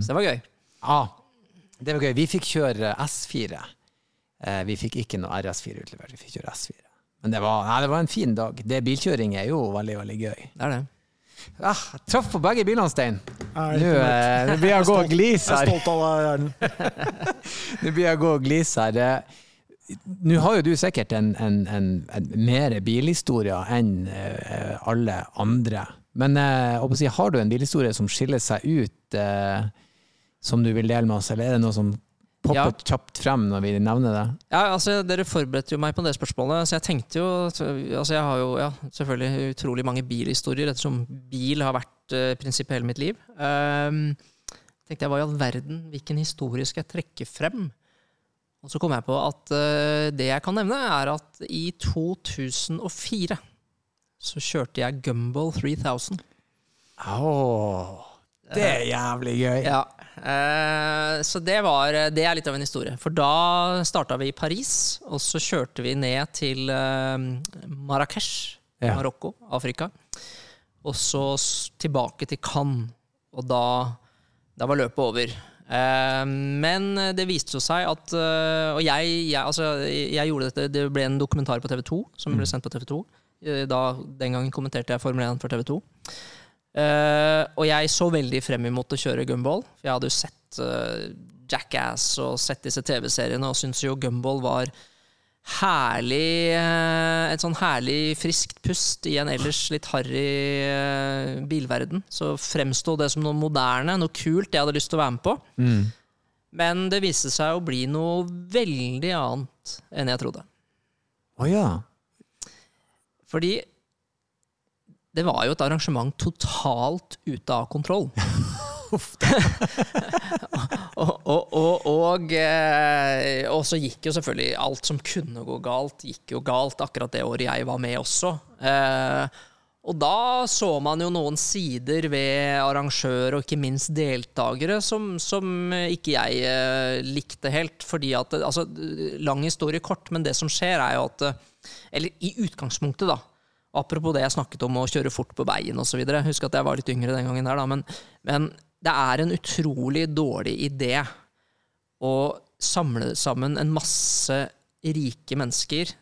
Speaker 3: Så det var gøy.
Speaker 1: Ja, det var gøy. Vi fikk kjøre S4. Eh, vi fikk ikke noe RS4 utlevert, vi fikk kjøre S4. Men det var, nei, det var en fin dag. Det Bilkjøring er jo veldig, veldig gøy.
Speaker 3: Det er det.
Speaker 1: Ah, jeg traff på begge bilene, Stein. Nå eh, blir jeg gå og glise
Speaker 2: Jeg er stolt av deg, Erlend. *laughs*
Speaker 1: Nå blir jeg gå og glise her. Eh, Nå har jo du sikkert en, en, en, en mer bilhistorie enn eh, alle andre. Men eh, si, har du en bilhistorie som skiller seg ut, eh, som du vil dele med oss, eller er det noe som popper
Speaker 3: Ja.
Speaker 1: kjapt frem når vi nevner det?
Speaker 3: Ja, altså, Dere forberedte jo meg på det spørsmålet, så jeg tenkte jo altså Jeg har jo ja, selvfølgelig utrolig mange bilhistorier, ettersom bil har vært uh, hele mitt liv. Um, tenkte jeg, Hva i all verden, hvilken historie skal jeg trekke frem? Og så kom jeg på at eh, det jeg kan nevne, er at i 2004 så kjørte jeg Gumball 3000.
Speaker 1: Åh, det er jævlig gøy.
Speaker 3: Ja, eh, så det, var, det er litt av en historie. For da starta vi i Paris, og så kjørte vi ned til eh, Marrakech,
Speaker 1: Ja.
Speaker 3: Marokko, Afrika. Og så tilbake til Cannes, og da, da var løpet over. Eh, men det viste seg at eh, Og jeg, jeg, altså, jeg gjorde dette Det ble en dokumentar på TV 2 som ble sendt på TV 2. Eh, Da, den gangen kommenterte jeg Formel 1 for TV 2. Eh, og jeg så veldig frem imot å kjøre gumball. For jeg hadde jo sett Jackass og sett disse TV-seriene og syntes jo gumball var herlig eh, Et sånn herlig friskt pust i en ellers litt harry eh, bilverden. Så fremsto det som noe moderne, noe kult jeg hadde lyst til å være med på. Men det viste seg å bli noe veldig annet enn jeg trodde.
Speaker 1: Å ja.
Speaker 3: Fordi det var jo et arrangement totalt ute av kontroll. *laughs* og, *laughs* Og, og, og, eh, og så gikk jo selvfølgelig alt som kunne gå galt, gikk jo galt akkurat det året jeg var med også. Eh, og da så man jo noen sider ved arrangør og ikke minst deltakere som, som ikke jeg eh, likte helt. Fordi at Altså, lang historie kort, men det som skjer, er jo at Eller i utgangspunktet, da. Apropos det jeg snakket om å kjøre fort på veien osv. Husk at jeg var litt yngre den gangen der, da. Men, men det er en utrolig dårlig idé å samle sammen en masse rike mennesker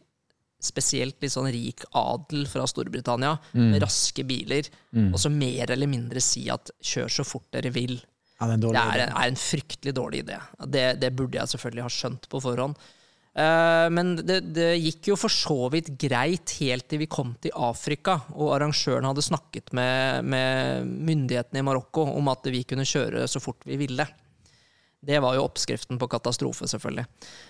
Speaker 3: spesielt litt sånn rik adel fra Storbritannia, mm. med raske biler, mm. og så mer eller mindre si at 'kjør så fort dere vil'. Ja, det, er det er, en, er en, fryktelig dårlig idé. Det, det, burde jeg selvfølgelig ha skjønt på forhånd. Uh, men det, det, gikk jo for så vidt greit helt til vi kom til Afrika, og arrangøren hadde snakket med, med myndighetene i Marokko om at vi kunne kjøre så fort vi ville. Det var jo oppskriften på katastrofe, selvfølgelig.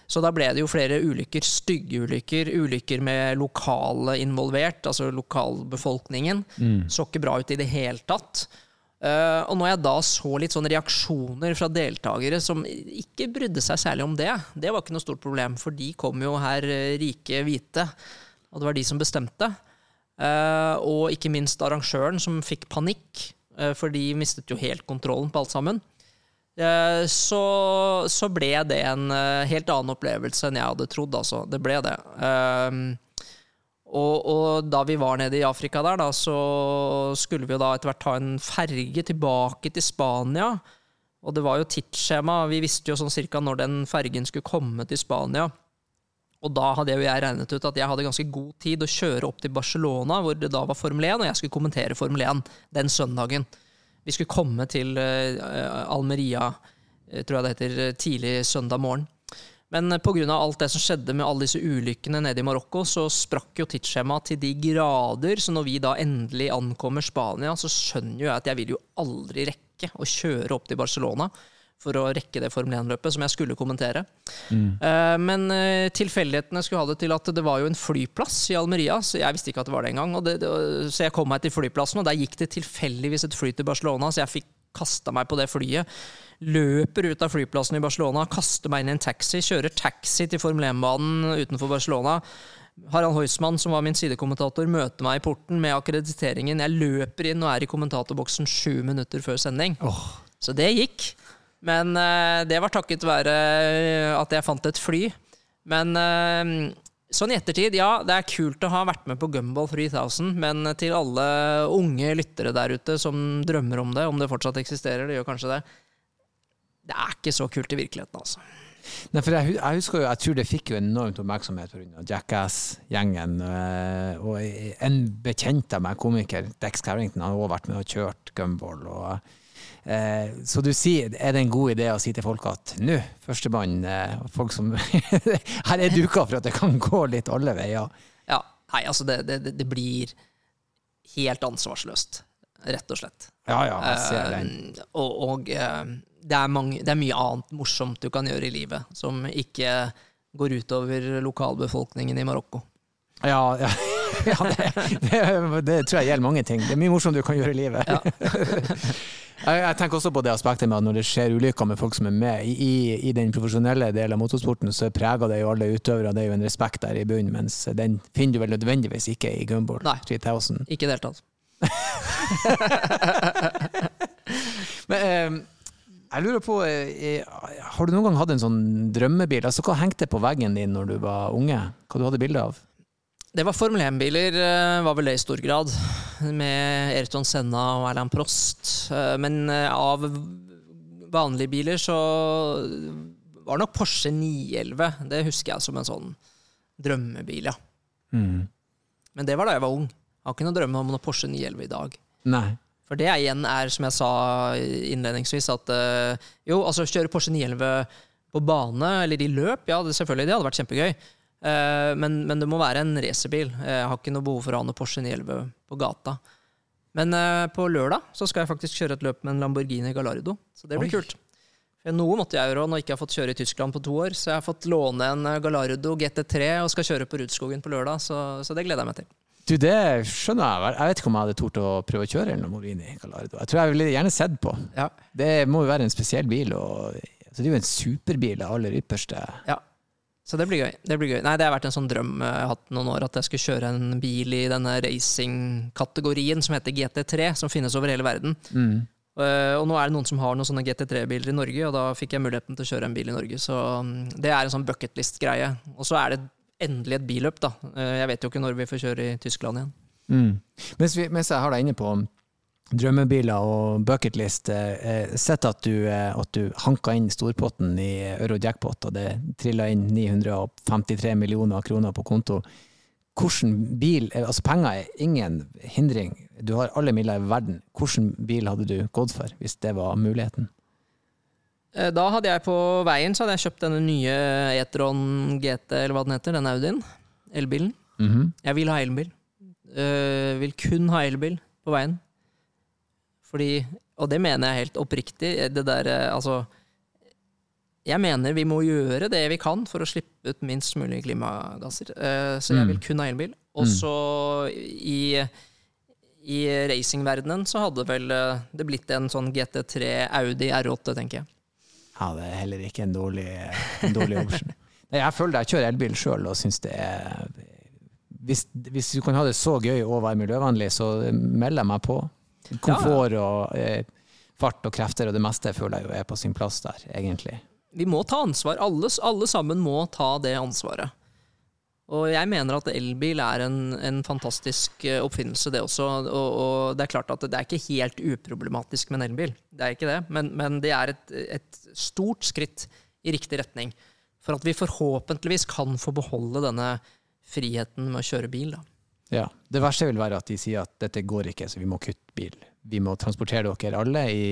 Speaker 3: Så da ble det jo flere ulykker, stygge ulykker, ulykker med lokale involvert, altså lokalbefolkningen. Mm. Så ikke bra ut i det hele tatt. Uh, og når jeg da så litt sånne reaksjoner fra deltakere som ikke brydde seg særlig om det, det var ikke noe stort problem, for de kom jo her eh, rike hvite, og det var de som bestemte. Uh, og ikke minst arrangøren, som fikk panikk, uh, for de mistet jo helt kontrollen på alt sammen. Eh, så, så, ble det en eh, helt annen opplevelse enn jeg hadde trodd, altså. Det ble det. Um, og, og, da vi var nede i Afrika der, da, så skulle vi jo da etter hvert ta en ferge tilbake til Spania. Og det var jo tidsskjema. Vi visste jo sånn cirka når den fergen skulle komme til Spania. Og da hadde jo jeg regnet ut at jeg hadde ganske god tid å kjøre opp til Barcelona, hvor det da var Formel 1, og jeg skulle kommentere Formel 1 den søndagen. Vi skulle komme til uh, Almeria, uh, tror jeg det heter, eh, tidlig søndag morgen. Men pga. alt det som skjedde med alle disse ulykkene nede i Marokko, så sprakk jo tidsskjemaet til de grader. Så når vi da endelig ankommer Spania, så skjønner jo jeg at jeg vil jo aldri rekke å kjøre opp til Barcelona for å rekke det Formel 1-løpet som jeg skulle kommentere. Mm. Uh, men uh, tilfeldighetene skulle ha det til at det var jo en flyplass i Almeria, så jeg visste ikke at det var det engang. Det, det, så jeg kom meg til flyplassen, og der gikk det tilfeldigvis et fly til Barcelona, så jeg fikk kasta meg på det flyet. Løper ut av flyplassen i Barcelona, kaster meg inn i en taxi, kjører taxi til Formel 1-banen utenfor Barcelona. Harald Heusmann, som var min sidekommentator, møter meg i porten med akkrediteringen. Jeg løper inn og er i kommentatorboksen sju minutter før sending. Oh. Så det gikk. Men uh, det var takket være eh, at jeg fant et fly. Men uh, sånn i ettertid, ja, det er kult å ha vært med på Gumball 3000, men til alle unge lyttere der ute som drømmer om det, om det fortsatt eksisterer, det gjør kanskje det, det er ikke så kult i virkeligheten, altså.
Speaker 1: Nei, for jeg, jeg, husker jo, jeg tror det fikk jo enormt oppmerksomhet pga. Jackass-gjengen. Og en bekjent av meg, komiker, Dex Carrington, har også vært med og kjørt gumball. og Eh, så du sier, er det en god idé å si til folk at nå, førstemann, eh, folk som *laughs* Her er duka for at det kan gå litt alle veier.
Speaker 3: Ja. Nei, altså det, det, det blir helt ansvarsløst, rett og slett.
Speaker 1: Ja, ja, jeg ser den.
Speaker 3: Eh, og, og det, er mange, det er mye annet morsomt du kan gjøre i livet som ikke går utover lokalbefolkningen i Marokko.
Speaker 1: Ja, ja. *laughs* ja det, det, det, tror jeg gjelder mange ting. Det er mye morsomt du kan gjøre i livet. Ja. *laughs* Jeg, jeg, tenker også på det aspektet med at når det skjer ulykker med folk som er med i, i, den profesjonelle delen av motorsporten, så preger det jo alle utøvere. Det er jo en respekt der i bunnen, mens den finner du vel nødvendigvis ikke i Gumball
Speaker 3: Nei, ikke
Speaker 1: i
Speaker 3: det hele tatt. *laughs*
Speaker 1: Men eh, jeg lurer på, eh, har du noen gang hatt en sånn drømmebil? Altså, Hva hengte på veggen din når du var unge? Hva du hadde bilde av?
Speaker 3: Det var Formel 1-biler, eh, var vel det i stor grad. Med Ayrton Senna og Erland Prost. Eh, men eh, av vanlige biler så var nok Porsche 911. Det husker jeg som en sånn drømmebil, ja. Mm. Men det var da jeg var ung. Jeg har ikke noen drømme om noen Porsche 911 i dag.
Speaker 1: Nei.
Speaker 3: For det igjen er, som jeg sa innledningsvis, at jo, altså kjøre Porsche 911 på bane eller i løp, ja, det, selvfølgelig, det hadde vært kjempegøy. Eh, men, men, det må være en racerbil. Jeg har ikke noe behov for å ha noe Porsche 911 på gata. Men uh, på lørdag så skal jeg faktisk kjøre et løp med en Lamborghini Gallardo. Så det blir Oi. kult. For noe måtte jeg gjøre når jeg ikke har fått kjøre i Tyskland på to år. Så jeg har fått låne en Galardo Gallardo GT3 og skal kjøre på Rudskogen på lørdag. Så, så, det gleder jeg meg til.
Speaker 1: Du, Det skjønner jeg. Jeg vet ikke om jeg hadde tort å prøve å kjøre en Lamborghini Gallardo. Jeg tror jeg ville gjerne sett på. Ja. Det må jo være en spesiell bil. og Så det er jo en superbil, av aller ypperste.
Speaker 3: Ja. Så det blir. Det blir gøy. Nei, det har vært en sånn drøm jeg har hatt noen år, at jeg skulle kjøre en bil i denne racing-kategorien som heter GT3, som finnes over hele verden.
Speaker 1: Mm.
Speaker 3: Uh, og nå er det noen som har noen sånne GT3-biler i Norge, og da fikk jeg muligheten til å kjøre en bil i Norge. Så mm, det er en sånn bucketlist-greie. Og så er det endelig et billøp, da. Uh, jeg vet jo ikke når vi får kjøre i Tyskland igjen.
Speaker 1: Mm. Mens, vi, mens jeg har deg inne på drømmebiler og bucketlist, eh, sett at du, eh, at du hanka inn storpotten i Eurojackpot, og det trilla inn 953 millioner kroner på konto. Hvordan bil, eh, altså Penger er ingen hindring, du har alle midler i verden. Hvilken bil hadde du gått for, hvis det var muligheten?
Speaker 3: Eh, Da hadde jeg på veien så hadde jeg kjøpt denne nye E-tron GT, eller hva den heter, den Audien. Elbilen.
Speaker 1: Mhm.
Speaker 3: Jeg vil ha elbil. Uh, vil kun ha elbil på veien. Fordi, og det mener jeg helt oppriktig, det der eh, altså Jeg mener vi må gjøre det vi kan for å slippe ut minst mulig klimagasser. Eh, så jeg
Speaker 1: Mm.
Speaker 3: vil kun ha elbil. Og så i, i racingverdenen så hadde vel eh, det blitt en sånn GT3 Audi R8, tenker jeg.
Speaker 1: Ja, det er heller ikke en dårlig, en dårlig option. *laughs* Jeg føler jeg kjører elbil sjøl og syns det er hvis, hvis du kan ha det så gøy og være miljøvennlig, så melder jeg meg på. Komfort og eh, fart og krefter og det meste føler jeg jo er på sin plass der, egentlig.
Speaker 3: Vi må ta ansvar. Alle, alle sammen må ta det ansvaret. Og jeg mener at elbil er en, en fantastisk eh, oppfinnelse, det også. Og, og det er klart at det er ikke helt uproblematisk med en elbil. Det er ikke det. Men, men det er et, et stort skritt i riktig retning. For at vi forhåpentligvis kan få beholde denne friheten med å kjøre bil. Da.
Speaker 1: Ja. Det verste vil være at de sier at dette går ikke, så vi må kutte bil. Vi må transportere dere alle i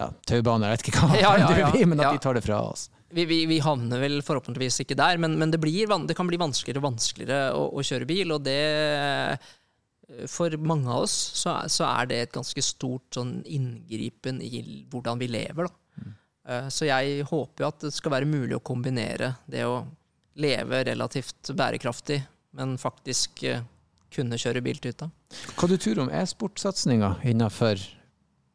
Speaker 1: ja, taubaner, jeg vet ikke hva
Speaker 3: Ja, ja,
Speaker 1: det blir, men at de tar det fra oss.
Speaker 3: Vi, vi, vi havner vel forhåpentligvis ikke der, men, men det, blir, det kan bli vanskeligere og vanskeligere å, å kjøre bil. Og det For mange av oss så så er det et ganske stort sånn inngripen i hvordan vi lever. Da. Mm. Så jeg håper jo at det skal være mulig å kombinere det å leve relativt bærekraftig, men faktisk eh, kunne kjøre bil til hytta.
Speaker 1: Hva du tror om e-sportsatsinga innenfor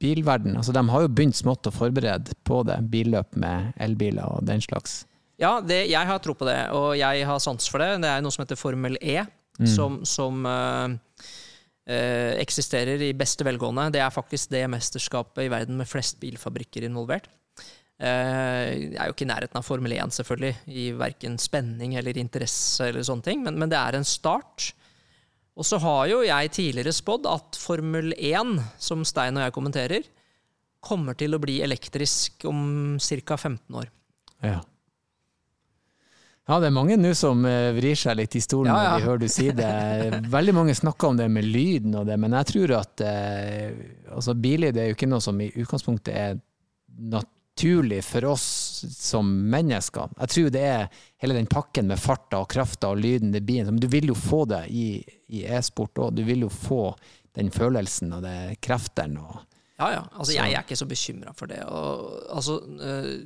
Speaker 1: bilverden? Altså, de har jo begynt smått å forberede på det, billøp med elbiler og den slags.
Speaker 3: Ja, det, jeg har tro på det, og jeg har sans for det. Det er noe som heter Formel E, som, som øh, eksisterer i beste velgående. Det er faktisk det mesterskapet i verden med flest bilfabrikker involvert. Eh, jeg er jo ikke i nærheten av Formel 1, selvfølgelig, i verken spenning eller interesse, eller sånne ting, men, men det er en start. Og så har jo jeg tidligere spådd at Formel 1, som Stein og jeg kommenterer, kommer til å bli elektrisk om ca. 15 år.
Speaker 1: Ja. Ja, det er mange nå som eh, vrir seg litt i stolen
Speaker 3: Ja, ja.
Speaker 1: når de hører du si det. *laughs* Veldig mange snakker om det med lyden og det, men jeg tror at eh, altså Billyd er jo ikke noe som i utgangspunktet er naturlig for oss som mennesker. Jeg tror det er hele den pakken med farta og krafta og lyden det blir. Men du vil jo få det i, i e-sport òg. Du vil jo få den følelsen og det kreftene
Speaker 3: Ja, ja. Altså,
Speaker 1: jeg,
Speaker 3: jeg er ikke så bekymra for det. Og, altså, øh,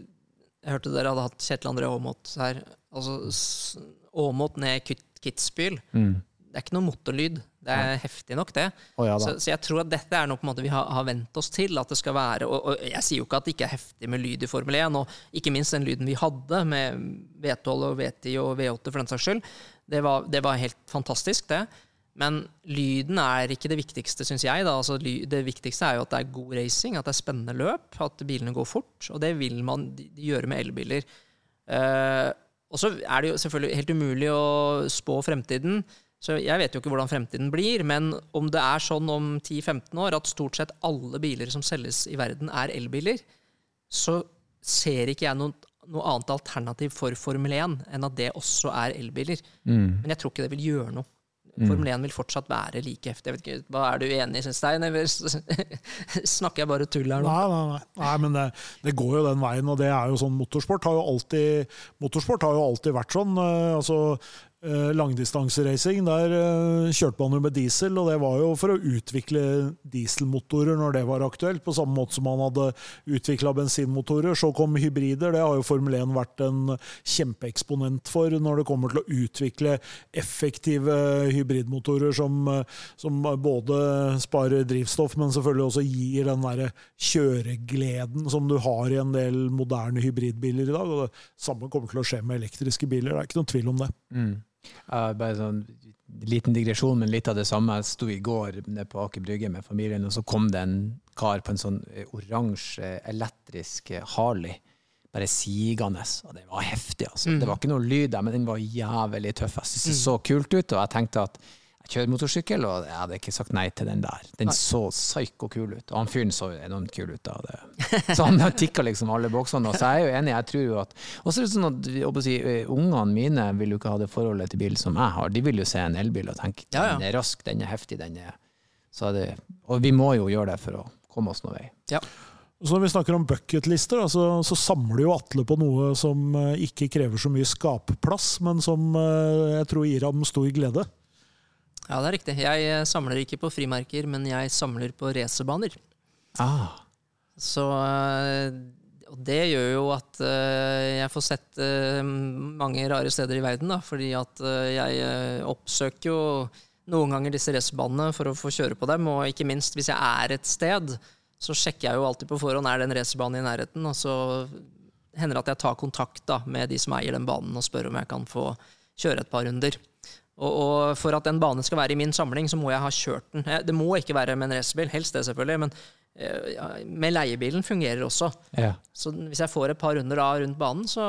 Speaker 3: jeg hørte dere hadde hatt Kjetil André Aamodt her. Altså, Aamodt ned Kit- Kitzbühel.
Speaker 1: mm.
Speaker 3: Det er ikke noe motorlyd. Det er heftig nok, det.
Speaker 1: Oh, ja.
Speaker 3: Så, så jeg tror at dette er noe måte vi har, har vent oss til. At det skal være, og, og jeg sier jo ikke at det ikke er heftig med lyd i Formel 1, og ikke minst den lyden vi hadde med V12 og V10 og V8 for den saks skyld. Det var, det var helt fantastisk, det. Men lyden er ikke det viktigste, syns jeg. Altså, det viktigste er jo at det er god racing, at det er spennende løp, at bilene går fort. Og det vil man gjøre med elbiler. Uh, og så er det jo selvfølgelig helt umulig å spå fremtiden. Så jeg vet jo ikke hvordan fremtiden blir, men om det er sånn om 10-15 år at stort sett alle biler som selges i verden er elbiler, så ser ikke jeg noe, noe annet alternativ for Formel 1 enn at det også er elbiler.
Speaker 1: Mm.
Speaker 3: Men jeg tror ikke det vil gjøre noe. Formel 1 vil fortsatt være like heftig. Jeg vet ikke, hva Er du enig, Stein? *laughs* Snakker jeg bare tull her nå?
Speaker 2: Nei, nei, nei. nei men det, det går jo den veien, og det er jo sånn motorsport har jo alltid, motorsport har jo alltid vært sånn. eh, altså langdistanseracing, der eh, kjørte man jo med diesel, og det var jo for å utvikle dieselmotorer når det var aktuelt, på samme måte som man hadde utvikla bensinmotorer. Så kom hybrider, det har jo Formel 1 vært en kjempeeksponent for når det kommer til å utvikle effektive hybridmotorer som, eh, som både sparer drivstoff, men selvfølgelig også gir den derre kjøregleden som du har i en del moderne hybridbiler i dag. og Det samme kommer til å skje med elektriske biler, det er ikke noen tvil om det.
Speaker 1: Mm. Uh, bare sånn liten digresjon, men litt av det samme. Jeg sto i går nede på Aker Brygge med familien, og så kom det en kar på en sånn eh, oransje elektrisk eh, Harley. Bare sigende. Og det var heftig, altså.
Speaker 3: Mm.
Speaker 1: Det var ikke noe lyd der, men den var jævlig tøff. Jeg syntes det
Speaker 3: Mm.
Speaker 1: så kult ut, og jeg tenkte at jeg kjører motorsykkel, og jeg hadde ikke sagt nei til den der. Den
Speaker 3: Nei.
Speaker 1: så psyko kul ut. Og han fyren så enormt kul ut. Da. Det. Så han *laughs* tikka liksom alle boksene. Og så er jeg jo enig, jeg tror jo at Og så er det sånn at si, ungene mine vil jo ikke ha det forholdet til bil som jeg har. De vil jo se en elbil og tenke
Speaker 3: Ja, ja.
Speaker 1: den er rask, den er heftig, den er så er det, Og vi må jo gjøre det for å komme oss noen vei.
Speaker 2: Så når vi snakker om bucketlister, altså, så, så samler jo Atle på noe som ikke krever så mye skapplass, men som jeg tror gir ham stor glede.
Speaker 3: Ja, det er riktig. Jeg eh, samler ikke på frimerker, men jeg samler på racerbaner.
Speaker 1: Ah,
Speaker 3: Så eh, og det gjør jo at eh, jeg får sett mange rare steder i verden, da, fordi at jeg oppsøker jo noen ganger disse racerbanene for å få kjøre på dem, og ikke minst hvis jeg er et sted, så sjekker jeg jo alltid på forhånd er det en racerbane i nærheten, og så hender det at jeg tar kontakt da, med de som eier den banen og spør om jeg kan få kjøre et par runder. Og, og for at en bane skal være i min samling, så må jeg ha kjørt den. Eh, Det må ikke være med en racerbil, helst det selvfølgelig, men eh, med leiebilen fungerer også.
Speaker 1: ja.
Speaker 3: Så hvis jeg får et par runder da rundt banen, så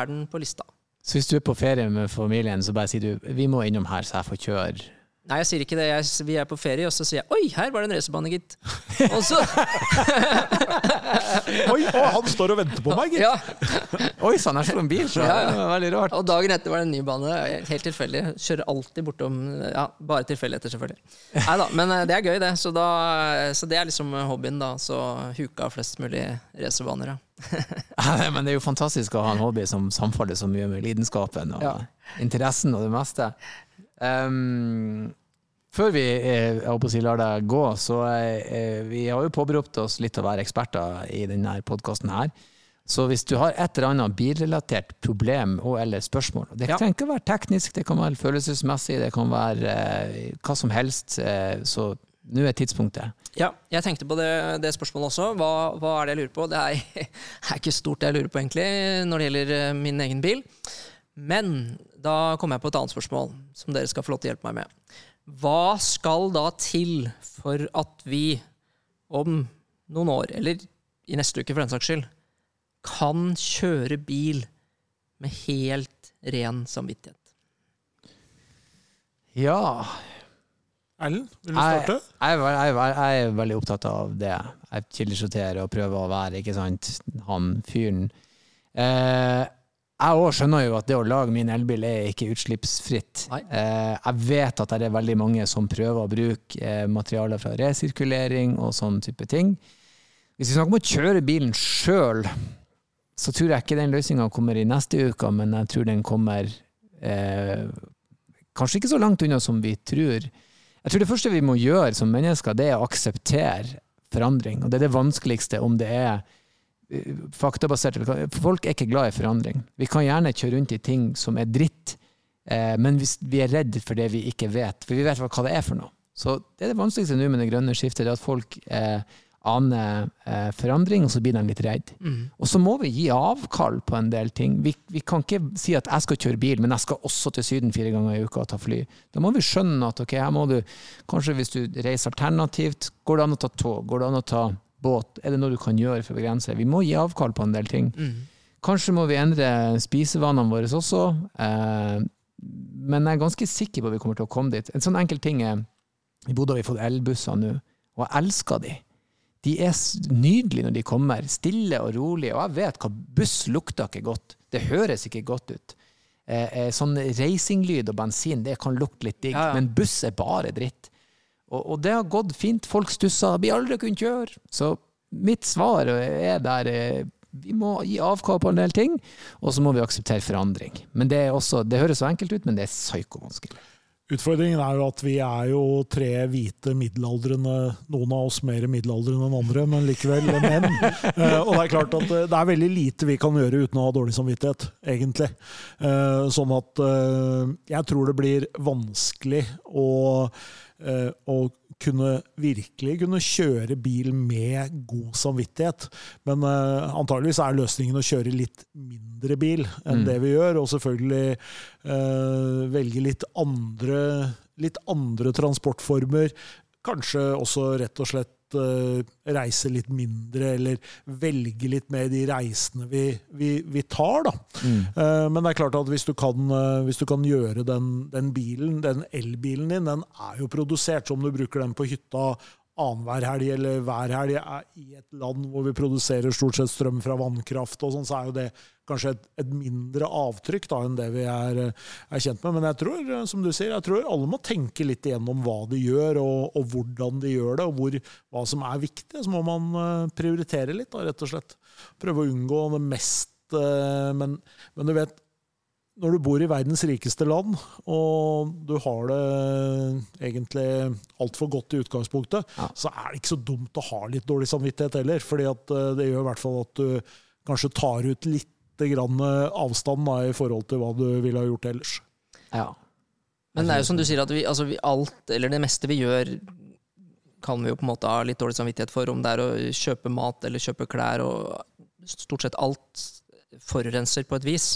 Speaker 3: er den på lista.
Speaker 1: Så hvis du er på ferie med familien, så bare sier du vi må innom her, så jeg får kjøre.
Speaker 3: Nei, jeg sier ikke det. Jeg, vi er på ferie, og så sier jeg 'oi, her var det en racerbane, gitt'. Og så *laughs*
Speaker 2: Oi, å, han står og venter på meg, gitt!
Speaker 3: Ja. *laughs*
Speaker 1: Oi sann, jeg det en bil, så
Speaker 3: Ja, ja.
Speaker 1: det var veldig rart.
Speaker 3: Og dagen etter var det en ny bane. Helt tilfeldig. Kjører alltid bortom Ja, bare tilfeldigheter, selvfølgelig. Nei da, men eh, det er gøy, det. Så, da, så det er liksom hobbyen, da. Så huka flest mulig racerbaner, ja. *laughs*
Speaker 1: Ja, Men det er jo fantastisk å ha en hobby som samfaller så mye med lidenskapen og
Speaker 3: Ja.
Speaker 1: interessen og det meste. Um, før vi eh, jeg håper å si, lar deg gå, så eh, vi har jo påberopt oss litt å være eksperter i denne podkasten her. Så hvis du har et eller annet bilrelatert problem og eller spørsmål Det
Speaker 3: Ja.
Speaker 1: trenger ikke å være teknisk, det kan være følelsesmessig, det kan være eh, hva som helst. Eh, så nå er tidspunktet.
Speaker 3: Ja, jeg tenkte på det, det spørsmålet også. Hva, hva er det jeg lurer på? Det er, *laughs* er ikke stort det jeg lurer på, egentlig, når det gjelder eh, min egen bil. Men da kommer jeg på et annet spørsmål som dere skal få lov til å hjelpe meg med. Hva skal da til for at vi om noen år, eller i neste uke for den saks skyld, kan kjøre bil med helt ren samvittighet?
Speaker 1: Ja,
Speaker 2: Erlend, vil du starte?
Speaker 1: jeg, er- jeg, er- jeg er veldig opptatt av det. Jeg kildesorterer og prøver å være ikke sant, han fyren. Eh, jeg òg skjønner jo at det å lage min elbil er ikke utslippsfritt. Eh, jeg vet at det er veldig mange som prøver å bruke eh, materialer fra resirkulering og sånn type ting. Hvis vi snakker om å kjøre bilen sjøl, så tror jeg ikke den løsninga kommer i neste uke, men jeg tror den kommer eh, kanskje ikke så langt unna som vi tror. Jeg tror det første vi må gjøre som mennesker, det er å akseptere forandring. Og det er det vanskeligste om det er eh, faktabasert. Folk er ikke glad i forandring. Vi kan gjerne kjøre rundt i ting som er dritt, eh, men vi er redd for det vi ikke vet, for vi vet hva det er for noe. Så det er det vanskeligste nå med det grønne skiftet, det er at folk eh, aner eh, forandring, og så blir de litt redd. Og så må vi gi avkall på en del ting. Vi, vi kan ikke si at jeg skal kjøre bil, men jeg skal også til Syden fire ganger i uka og ta fly. Da må vi skjønne at ok, her må du Kanskje hvis du reiser alternativt, går det an å ta tog? Går det an å ta båt? Er det noe du kan gjøre for å begrense? Vi må gi avkall på en del ting. Kanskje må vi endre spisevanene våre også. Eh, men jeg er ganske sikker på at vi kommer til å komme dit. En sånn enkel ting er I Bodø har vi fått elbusser nå, og jeg elsker de. De er nydelige når de kommer, stille og rolige. Og jeg vet hva buss lukter ikke godt. Det høres ikke godt ut. Eh, eh, sånn racinglyd og bensin, det kan lukte litt digg,
Speaker 3: Ja, ja.
Speaker 1: men buss er bare dritt. Og, og det har gått fint. Folk stusser, blir aldri kunnet kjøre. Så mitt svar er der eh, vi må gi avkall på en del ting, og så må vi akseptere forandring. Men det, også, det høres så enkelt ut, men det er psyko-vanskelig.
Speaker 2: Utfordringen er jo at vi er jo tre hvite middelaldrende, noen av oss mer middelaldrende enn andre, men likevel menn. *laughs* Eh, og det er klart at eh, det er veldig lite vi kan gjøre uten å ha dårlig samvittighet, egentlig. Sånn at jeg tror det blir vanskelig å, å kunne virkelig kunne kjøre bil med god samvittighet. Men uh, antageligvis er løsningen å kjøre litt mindre bil enn mm. det vi gjør, og selvfølgelig uh, velge litt andre, litt andre transportformer. Kanskje også rett og slett reise litt mindre, eller velge litt mer de reisene vi, vi, vi tar. Da. Mm. Uh, men det er klart at hvis du kan, uh, hvis du kan gjøre den, den, bilen, den elbilen din, den er jo produsert som du bruker den på hytta annenhver helg eller hver helg i et land hvor vi produserer stort sett strøm fra vannkraft, og sånn, så er jo det kanskje et, et mindre avtrykk da, enn det vi er, er, kjent med. Men jeg tror som du sier, jeg tror alle må tenke litt igjennom hva de gjør, og, og hvordan de gjør det, og hvor, hva som er viktig. Så må man eh, prioritere litt, da, rett og slett. Prøve å unngå det mest. Eh, men, men du vet, når du bor i verdens rikeste land, og du har det egentlig altfor godt i utgangspunktet, ja. så er det ikke så dumt å ha litt dårlig samvittighet heller. fordi eh, det gjør i hvert fall at du kanskje tar ut litt grann avstand da, i forhold til hva du ville ha gjort ellers.
Speaker 3: Ja. Men det er jo som du sier, at vi, altså vi alt, eller det meste vi gjør, kan vi jo på en måte ha litt dårlig samvittighet for. Om det er å kjøpe mat eller kjøpe klær, og stort sett alt forurenser på et vis.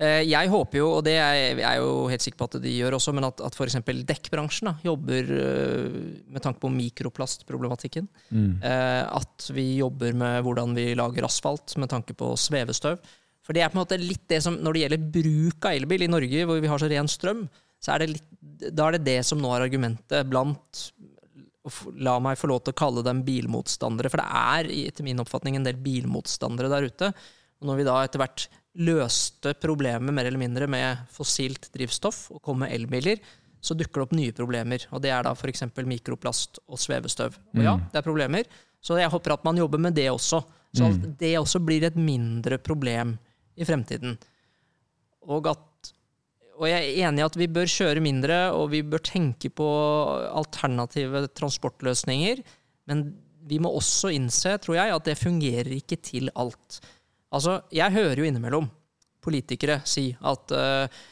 Speaker 3: Eh, jeg håper jo, og det er jeg jo helt sikker på at de gjør også, men at, at f.eks. dekkbransjen da, jobber eh, med tanke på mikroplastproblematikken. Mm. Eh, at vi jobber med hvordan vi lager asfalt med tanke på svevestøv. For det er på en måte litt det som, Når det gjelder bruk av elbil i Norge, hvor vi har så ren strøm, så er det litt, da er det det som nå er argumentet blant La meg få lov til å kalle dem bilmotstandere, for det er etter min oppfatning en del bilmotstandere der ute. Og når vi da etter hvert løste problemet mer eller mindre med fossilt drivstoff og kom med elbiler, så dukker det opp nye problemer. Og det er da f.eks. mikroplast og svevestøv. Og ja, mm. det er problemer. Så jeg håper at man jobber med det også. Så at mm. det også blir et mindre problem i fremtiden. Og, at, og jeg er enig i at vi bør kjøre mindre, og vi bør tenke på alternative transportløsninger. Men vi må også innse, tror jeg, at det fungerer ikke til alt. Altså, jeg hører jo innimellom politikere si at uh,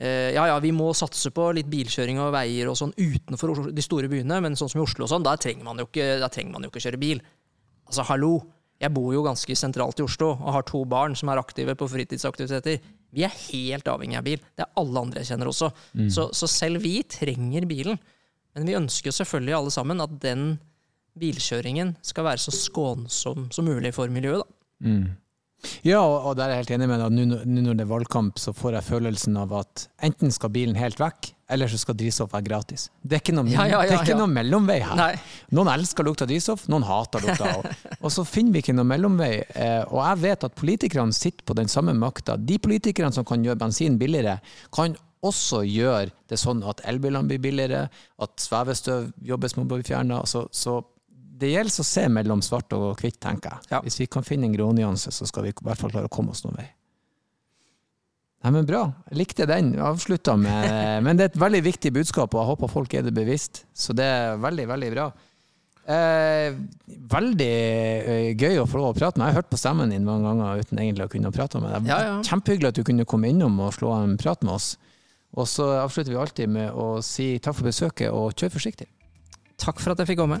Speaker 3: ja, ja, vi må satse på litt bilkjøring og veier og sånn utenfor de store byene, men sånn som i Oslo og sånn, da trenger man jo ikke, man jo ikke kjøre bil. Altså, hallo! Jeg bor jo ganske sentralt i Oslo og har to barn som er aktive på fritidsaktiviteter. Vi er helt avhengig av bil. Det er alle andre jeg kjenner også. Mm. Så, så, selv vi trenger bilen. Men vi ønsker selvfølgelig alle sammen at den bilkjøringen skal være så skånsom som mulig for miljøet. da. Mm.
Speaker 1: Ja, og der er jeg helt enig med deg. Nå når det er valgkamp, så får jeg følelsen av at enten skal bilen helt vekk, eller så skal drivstoff være gratis. Det er ikke noe, *laughs* ja, ja, ja, noe mellomvei her. Nei. Noen elsker lukta drivstoff, noen hater lukta. Og, *laughs* og så finner vi ikke noe mellomvei. Eh, og jeg vet at politikerne sitter på den samme makta. De politikerne som kan gjøre bensin billigere, kan også gjøre det sånn at elbilene blir billigere, at svevestøv jobbes med å bli fjerna. Så, så det gjelder å se mellom svart og hvitt, tenker jeg. Ja. Hvis vi kan finne en grånyanse, så skal vi i hvert fall klare å komme oss noen vei. Nei, men Bra. Jeg likte den. Avslutta med *laughs* Men det er et veldig viktig budskap, og jeg håper folk er det bevisst. Så det er veldig, veldig bra. Eh, veldig eh, gøy å få lov å prate med. Jeg har hørt på stemmen din mange ganger uten egentlig å kunne prate med deg. Ja, ja. Kjempehyggelig at du kunne komme innom og slå en prat med oss. Og så avslutter vi alltid med å si takk for besøket, og kjør forsiktig.
Speaker 3: Takk for at jeg fikk komme.